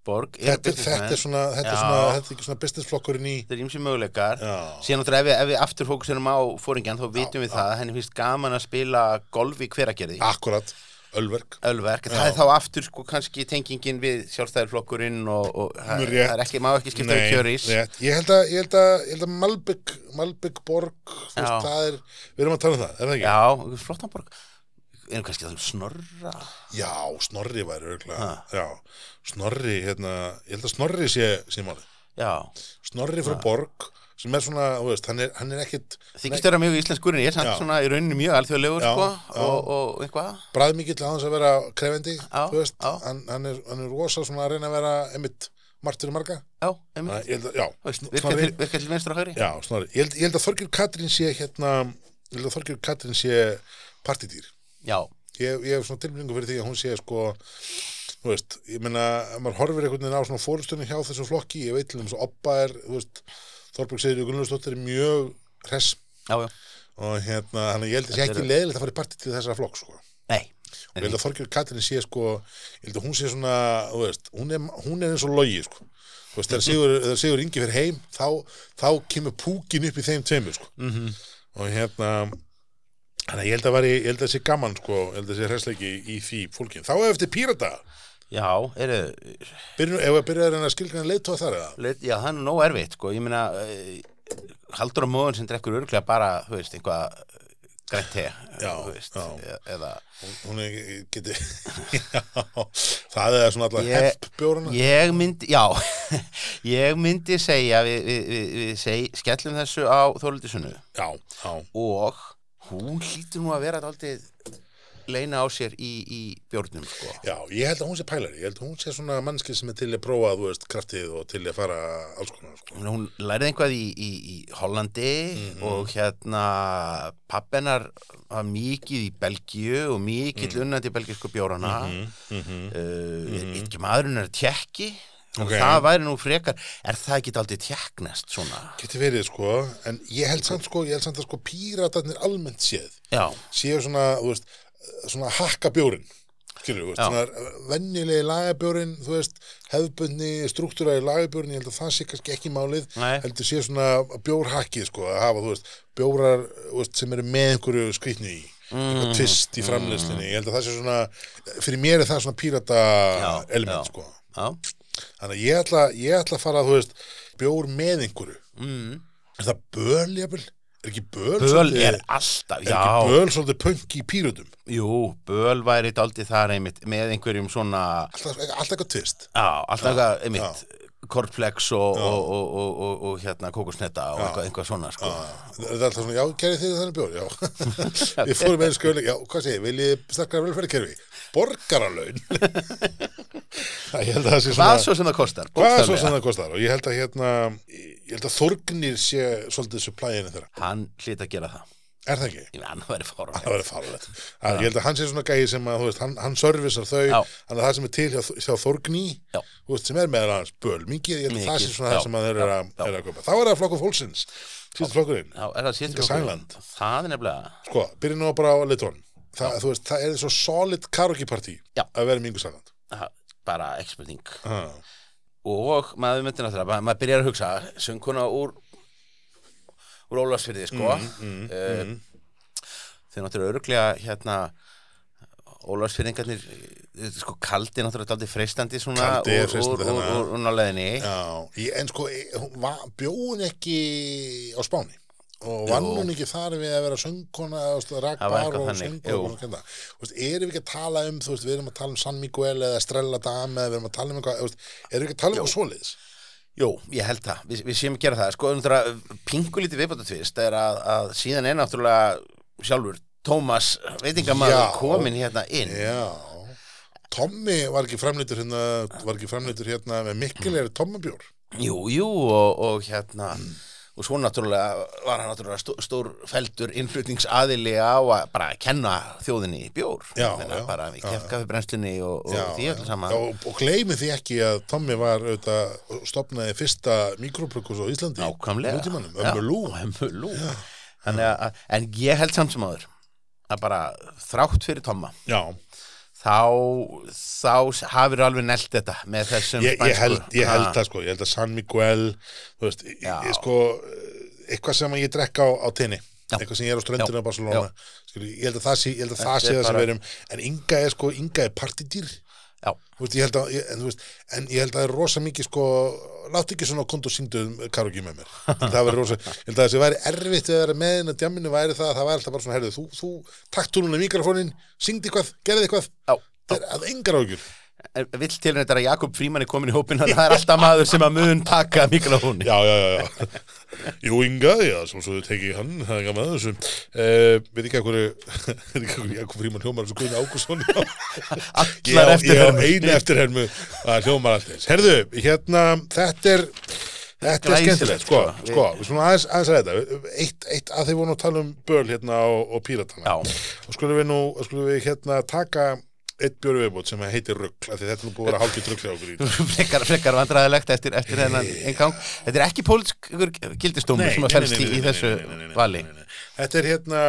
Borg er- businessmenn. þetta er svona, þetta er Já. svona, þetta er ekki svona businessflokkurinn í þetta er ímsi möguleikar. Já. síðan náttúrulega ef við, ef við aftur fókusirum á fóringjan þá vitum við það að henni finnst gaman að spila golf í hveragerði. Akkurat, Ölverk Ölverk, það er þá aftur sko kannski tengingin við sjálfstæðarflokkurinn og, og það, rétt. það er ekki, má ekki skipta við kjörís rétt. ég held að, ég held að, ég held að Malbygg Malbygg Borg, þú veist, Já. það er við erum að tala um það, er það ekki? Já, Flottanborg erum kannski það um snorra Já, Snorri væri örgulega Ha. Já, Snorri, hérna ég held að Snorri sé, sé máli Já, Snorri frá Borg sem er svona, þú veist, hann er, hann er ekkit þykist vera mjög íslenskurinn ég er samt svona í rauninni mjög alþjóðlegur sko, og, og eitthvað. Bræðmikill að hans að vera krefendi Já, þú veist, hann, hann, er, er rosa svona að reyna að vera einmitt margt fyrir marga. Já, einmitt. Ég já, Veist, Sn- virka Snorri til, vinstra og hægri. Já, Snorri, ég held, ég held að Þorgjur Katrín sé hérna, ég held að Þorgjur Katrín sé partidýr. Já, ég, ég hef svona tilbynningu fyrir því að hún sé sko þú veist, ég meina, maður horfir einhvern veginn á svona fórustunni hjá þessu flokki ég veit til þess að Oppa er, þú veist Þorberg Sigurður Gunnlaugsdóttir er mjög hress já, já og hérna, hann ég held að sé Þetta ekki eru- leiðilegt að fara í partí til þessara flokk sko. Nei, og ég held að Þorgjörn Katrin sé sko, ég held að hún sé svona þú veist, hún er, hún er eins og logi sko. þú veist, þegar Sigur, Ingi fyrir heim þá, þá kemur púkin upp í þeim tveimur sko. mm -hmm. og hérna þannig að ég held að, væri, ég held að það sé gaman sko, ég held að það sé hræsleiki í því fólkin þá er eftir pírata já, eru ef að byrja að reyna að skilgræna leiðtóa þar eða? leit, Já, það er nú erfitt, sko Ég meina, e, haldur á móðun sem drekkur örglega bara, þú veist, eitthvað grænt te, Já, þú veist já. e- eða Hún- hún er, geti já, það er svona alltaf bjórana Ég myndi, já, ég myndi segja, við, við, við, við seg, skellum þessu á Þóruldisunnu já, já, og hún hlýtur nú að vera aldrei leina á sér í, í bjórnum, sko. já, ég held að hún sé pælari ég held að hún sé svona mannski sem er til að prófa þú veist, kraftið og til að fara alls konar sko. Hún- lærði einhvað í, í, í Hollandi Mhm. og hérna pappenar var mikið í Belgíu og mikill Mhm. unnandi í belgísku bjórana. mm -hmm. Uh, Ekki maðurinn er tjekki og Ok. það væri nú frekar, er það ekki aldrei tjekknest svona? Geti verið sko, en ég held samt sko, ég held samt að sko píratarnir almennt séð Já, séu svona, þú veist, svona hakka bjórin, skilur, svona venjulegi lagabjórin, þú veist, hefðbundni, struktúraði lagabjórin, ég held að það sé kannski ekki málið, Nei. heldur sé svona bjórhakkið sko, að hafa, þú veist, bjórar, veist, sem eru með einhverju skrýtni í, eitthvað tvist í framleiðslinni, ég held að það sé svona, fyrir mér er það svona pírata Já, element, já. sko. já, Þannig að ég ætla, ég ætla að fara, þú veist, bjór með einhverju. mm. Er það böl, jafnvel? Er ekki böl, Böl svolítið, er alltaf, er já, ekki böl svolítið punk í pírutum? jú, böl væri daldið þar einmitt með einhverjum svona, Alltaf, alltaf eitthvað tvist. já, alltaf eitthvað einmitt, kortflex og, og, og, og, og, og hérna kókusnetta og eitthvað, eitthvað svona, sko. Er það alltaf svona, já, gerði þið þannig bjór? Já. Við fórum einu skjöling, já, hvað segir, viljið sterkara velferðarkerfi? Borgaralaun? Það, ég held að það sé svona... Hvað svo sem það kostar? Hvað svo sem það kostar? Og ég held að hérna, ég held að Þorgnir sé svolítið supplyinu þeirra. Hann hlýtt að gera það. Er það ekki? Ég meina, hann væri fára. Það verður fárlegt. Ég held að hann sé svona gæði sem að, þú veist, hann, hann servisar þau, þannig að það sem er til hjá, hjá Þorgný, Já. þú veist, sem er með hans böl, mikið, ég held að það sé svona já, það sem að þeir eru að, eru að köpa. Þá er það flokkur fólksins, síðan flokkurinn. Já, er það síðan Sæland. Það er nefnilega, Sko, byrjum nú bara á litrón. Það, þú veist, það er svo solid karaoke partí að vera með Ingu Sæland. bara ekki spurning. Ah. Og maður myndir náttúrulega, maður byrjar að hugsa, sönguna úr, úr Ólafsfyrði, sko. Mm, Eh, mm. Þeir náttúrulega örglega, hérna, Ólafsfyrðingarnir, sko, kaldi náttúrulega aldrei freistandi svona Kaldi er úr, úr, úr, úr, náleðinni. En sko, bjóðun ekki á Spáni og vann hún ekki þar við að vera söngkona, eitthvað og söngkona veist, erum við ekki að tala um, veist, við erum að tala um San Miguel eða Strella Dame eða við erum að tala um eitthvað, erum við ekki að tala um eitthvað svoleiðis? Jú, ég held það, Vi, við séum að gera það. Sko, náttúrulega, pingu lítið viðbótatvist er að, að síðan er náttúrulega sjálfur Tómas veitingamaður Já. komin hérna inn. Já, Tommy var ekki framleitur hérna, var ekki framleitur hérna með mikil er Tommabjór. Jú, jú, og, og hérna og svo náttúrulega var hann náttúrulega stó, stór feldur innflutningsaðili á að bara kenna þjóðinni í bjór. Já, já, bara við já, kefkafibrennslunni og, og því saman. Já, og, og gleymi því ekki að Tommy var stopnaði fyrsta mikrobrukkus á Íslandi. Nákvæmlega. en ég held samt sem áður að bara þrátt fyrir Tomma Já, þá þá hafir alveg nelt þetta með þessum ég, ég, held, ég held Ha. það sko, ég held að San Miguel þú veist, ég, sko eitthvað sem ég drekka á, á tenni. Eitthvað sem ég er á ströndinu á Barcelona. Skilur, ég held að það sé, það Þetta sé það sem erum en Inga er sko, Inga er. Þú veist, ég held að, ég, en, veist, en ég held að það er rosa mikið sko, látt ekki svona kont og syngdu um karaoke með mér. Það verður rosa, ég held að þessi væri erfitt að vera með inn að djamminu væri það að það væri alltaf bara svona herðu, þú, þú takt þú núna mikrofónin syngdi eitthvað, gerði eitthvað. Það er að engar ágjur vill til þetta að Jakob Fríman er komin í hópin að það er alltaf maður sem að mun taka mikrofóni Já, já, já, já. Jú, Inga, já, svo svo tekið hann, það er gaman að þessu. Uh, veit ekki að hverju, veit ekki að hverju Jakob Fríman hljómar þessu Guðni Ágússon. Ég allar á- eftir Ég á henni. einu eftirhermu að hljómar allt þess. Herðu, hérna, þetta er, þetta er skemmtilegt, sko, sko. sko, við svona aðeins, aðeins að þetta. Eitt, eitt að þið voru nú að tala um böl hérna og, og píratana. Já, Og skulum við nú, skulum við hérna taka eitt bjóru viðbútt sem heitir því þetta er nú búið að vera hálfgett rugl hjá okkur frekar, frekar vandræðilegt eftir, eftir þennan engang Þetta er ekki pólisk gildistómur sem að felst í, í þessu vali nei, nei. Þetta er hérna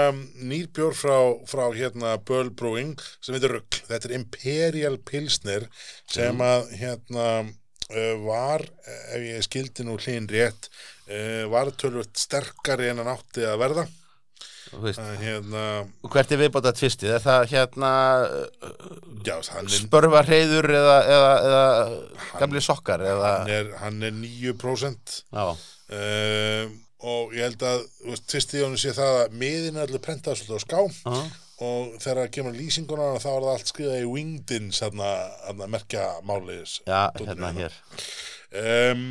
nýr bjór frá, frá hérna Böll Brewing sem heitir Rugg. Þetta er Imperial Pilsner sem að hérna uh, var, eh, ef ég skildi nú hlýn rétt, uh, var tölvöld sterkari en hann átti að verða. Uh, hérna, hvert er viðbóta tvistið? Er það hérna já, hann spörfa hreyður eða, eða, eða gamli sokkar eða? hann er, hann er 9%. Já, Uh, og ég held að tvistið honum sé það að miðin er allir prentað svolítið á ská já, og þegar það kemur lýsinguna þá er það allt skriðað í wingdins að merkja mális já hérna hér. Um,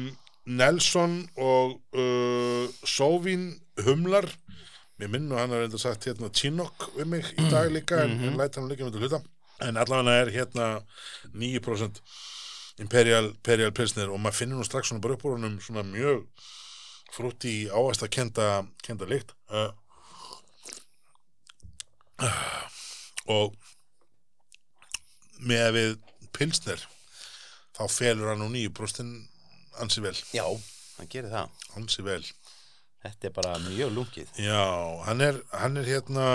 Nelson og uh, Sóvín Humlar mér minn og hann har reynda sagt hérna Chinook við mig í dag líka en, en læt hann líka með til hluta. En allavega er hérna 9% Imperial, Imperial Pilsner og maður finnur nú strax svona bara upp úr honum svona mjög frútti ávast að kenda, kenda lykt. Uh, og með við Pilsner þá felur hann nú nýju brostin ansi vel, Já, hann gerir það. Ansi vel Þetta er bara mjög lungið já, hann er, hann er hérna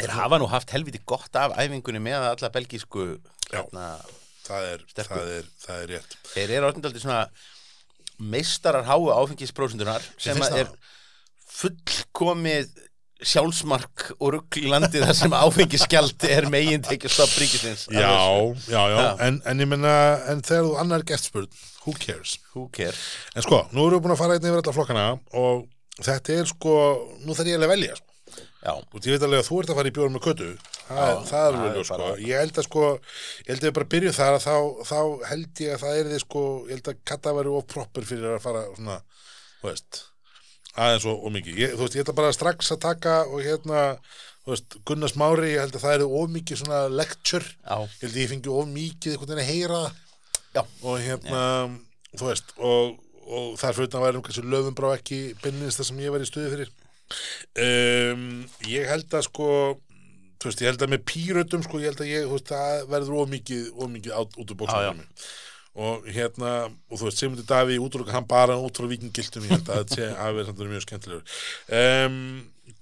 Þeir hafa nú haft helviti gott af æfingunni með alla belgísku Já. hérna, það er, það er, það er rétt. Þeir eru orðindaldi svona meistarar háu áfengisprósentunar sem er fullkomið sjálfsmark og rugl í landi þar sem áfengiskjald er megin tekið stopp ríkisins já, já, já, Já. En, en ég menna en þegar þú annar gett spurð, who cares? Who care? en sko, nú erum við búin að fara einn yfir alla flokkana og þetta er sko nú þarf ég að velja sko. Já, veist, ég veit alveg að þú ert að fara í bjórum með köttu það, Já, það er ljós, sko. ég held að sko ég held að við bara byrjum þar að þá, þá held ég að það er þið sko, ég held að katta væri of proper fyrir að fara svona þú veist, aðeins og, og mikið. Ég, þú veist, ég ætla bara strax að taka og hérna, þú veist, Gunnar Smári ég held að það er of mikið svona lecture. Já, ég held að ég fengi of mikið einhvern veginn að heyra. Já, og hérna, þú veist og, og þar fyrir að væri um kannski löfum brá ekki beinlinist það sem ég var í stuði fyrir. Um, ég held að sko þú veist, ég held að með pírötum sko, ég held að ég, þú veist, það verður of mikið of mikið át, út úr bóksum og hérna, og þú veist, Sigmundi Daví útrúka hann bara út frá vikingiltum ég held að þetta sé samt verið mjög skemmtilegur. Um,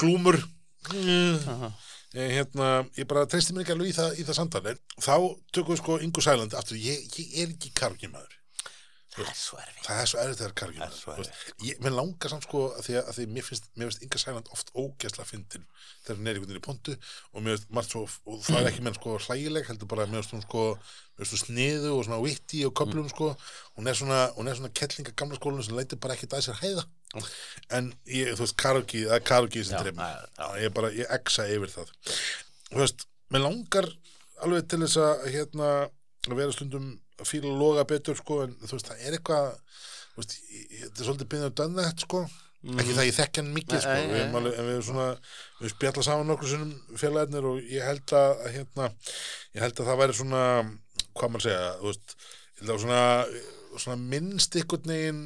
glúmur mm, hérna, ég bara treysti mér ekki alveg í það, í það samtal en þá tökum við sko Ingu Sæland aftur, ég, ég er ekki kargjumæður það er svo erfið það er svo erfitt þegar kargjum Það erfitt. mér langar samt sko að því að, að því mér finnst, mér finnst Inga Sæland oft ógeðsla fyndin þegar hún er í pontu og mér finnst margt svo, og það er ekki menn sko hlægileg heldur bara að mér finnst hún sko mér finnst hún sniðu og svona vitti og köplum sko. Hún er svona, hún er svona kettlinga gamla skólinu sem leitir bara ekkert að sér hæða. En ég, þú veist, karaoke, það er karaoke sem já. ég bara, ég exa yfir það. Þú veist, mér langar alveg til þess að hérna, að vera stundum að fíla loga betur sko, en þú veist, það er eitthvað veist, ég- þetta er svolítið byrðið að dönna þetta sko, ekki það ég þekki hann mikið sko, við alveg, en við erum svona við spjalla saman nokkur sinnum félagarnir og ég held að, að hérna, ég held að það væri svona hvað maður segja, veist ég held að svona, svona minnst einhvern veginn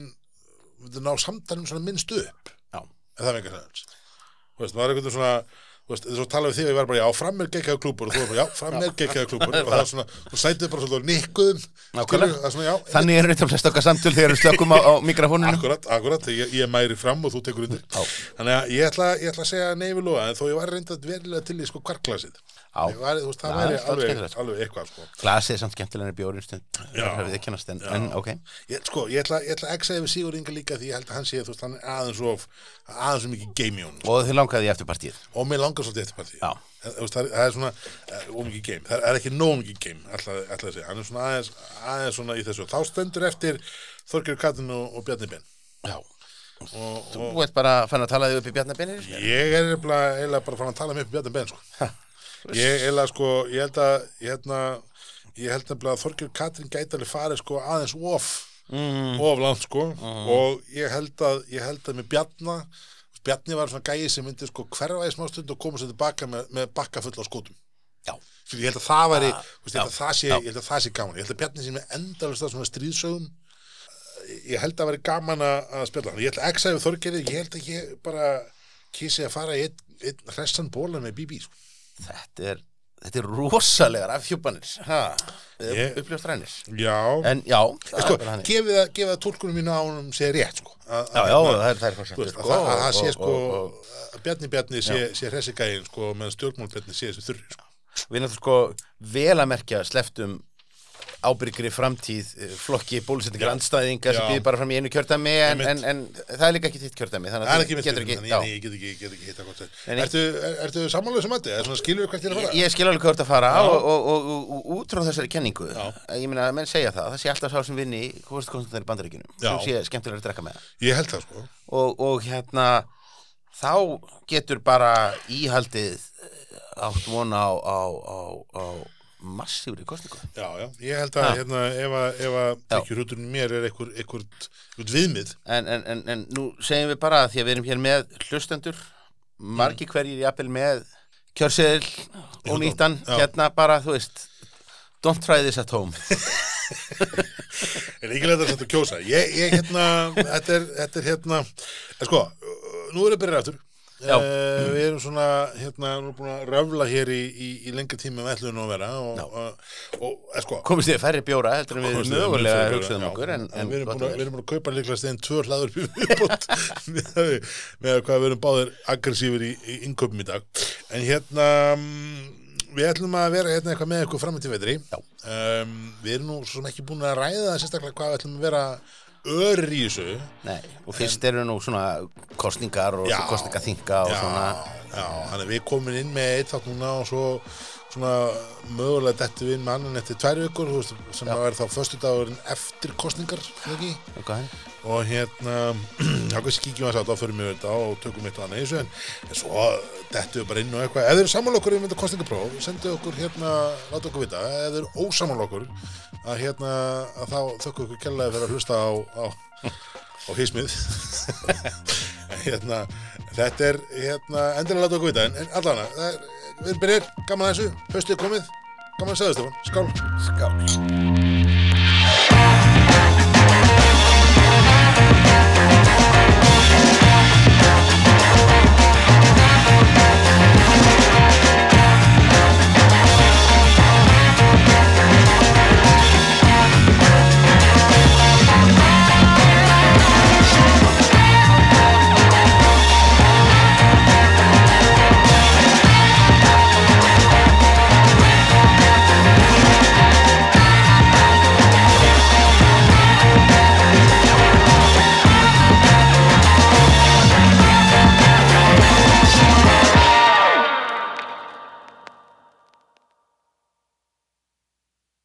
við ná samtalum svona minnst upp. En það er veist, maður er veginn svona þú veist, svo tala við þig og ég var bara, já, fram er geggjaðu klúbur og þú var bara, já, fram er geggjaðu klúbur og það er svona, þú sætið bara svolítið nikkuðum skilurðu, það er svona, já, Þannig er þetta flest okkar samtöl þegar við slökkum á, á mikrofónunum Akkurat, akkurat, ég, ég mæri fram og þú tekur undir. Þannig að ég ætla, ég ætla að segja loða en þó ég var reyndað verilega til í sko kvarklasið þú veist, það væri alveg, alveg eitthvað sko. Glasið er samt skemmtilega en bjórin stund. Já. Það við kennast en, en ok. Ég, sko, ég ætla, í Og í og langar svolítið eftir partí. Það, það, er- svona ómikið game, það er ekki nóg mikið game ætla, ætla að segja, hann er svona aðeins, aðeins svona í þessu, þá stendur eftir Þorgjör Katrin og, og Bjarni Ben. Já. Og, og Þú ert bara fann að tala þig upp í bjarnabinir Ég er eiginlega bara fann að tala með upp Bjarni Ben sko. Ég eiginlega sko, ég held að ég, ég held að Þorgjör Katrín gæti alveg farið sko aðeins of mm. of langt sko. Og ég held að ég held að með Bjarna Bjarni var svona gæi sem myndi sko hverfa í smá stund og koma sér tilbaka með, með bakka full á skótum Já. Ég held að það væri, Ah, veist, að það sé, já. ég held að það sé gaman. Ég held að Bjarni sé með endalist svona stríðsögum. Ég held að væri gaman að að spjalla hann, ég held að sagði Þorgerði, ég held að ég bara kísi að fara í einn ein hressan bóla með BB sko. Þetta er Þetta er rosalegar afhjúpanir. Uppljóst rænir Já, En já, sko, gefið það, tólkunum mínu á honum sé rétt sko. að, Já, já, það er, Þú veist, fórsendur að, það, að það sé sko Bjarni Bjarni sé, hressigægin sko, meðan stjórnmálbjarni sé þessi þurri sko. Við náttúrulega sko vel að merkja sleftum ábyrgri framtíð eh, flokki bólusetningar andstæðingar sem Já. býð bara fram í einu kjördæmi en, en, en það er líka ekki þitt kjördæmi þannig Það er að þú getur ekki, þannig, já. ég, ég get ekki, get ekki hitta gott Nei, nei. Ertu, er, ertu sammálaðið sem mætti? Svona skilur við hvert ég er að fara? Ég skil alveg hvað þú ert að fara Já. og, og, og, og, og út frá þessari kenningu Já. ég meina að menn segja það, það sé alltaf sá sem vinni hvort konstant er í bandaríkjunum Já. sem sé skemmtilega að drekka með það Ég held það sko og, og hérna þá getur bara íhaldið eh, átt vona á, á, á, á massífri kostningu Já, já, ég held að hérna, ef að, ef að hrúturinn mér er einhver, einhver, einhver viðmið. En, en, en, en nú segjum við bara að því að við erum hér með hlustendur margi hverjir jafnvel með kjörseðil og nýttan hérna bara, þú veist don't try this at home. Er ekki leitt að setja að kjósa ég, ég hérna, þetta er, þetta er hérna en sko, nú erum við byrjað aftur Eh, við erum svona hérna, nú erum búin að röfla hér í, í, í lengri tíma með ætluðum að vera og, og, og, og sko. Komist þið færri bjóra heldur en við mögulega hugsaðum okkur en, en við, erum að, við erum búin að kaupa líklega stein tvö hlaður með, með hvað við erum báðir aggressífur í, í innköpum í dag. En hérna mm, við ætlum að vera hérna eitthvað með eitthvað fram til vetri Já. um, við erum nú svo sem ekki búin að ræða sérstaklega hvað við ætlum að vera örir í þessu Nei, og fyrst eru nú svona kostningar og Já. kostningaþinga og já, svona já, þannig að við komum inn með eitt þátt núna og svo svona mögulega dettu við inn með annan eftir tvær vikur sem Já. vera þá föstudagurinn eftir kostningar ekki? henni og hérna þá kannski kíkjum við að þá fyrir mig þetta og tökum eitt og annað í þessu. En, svo dettu við bara inn og eitthvað. Ef þið eru sammála okkur um þetta kostningapróf sendu okkur hérna, láta okkur vita. Ef þið eru ósammála okkur að hérna að þá þökkum okkur kellaði fyrir að hlusta á, á, á hismið hérna þetta er hérna endilega láta okkur vita. En, en allana, það er, við erum byrjir gaman að þessu, höstið er komið. Gaman að segja Stefán, skál. Skál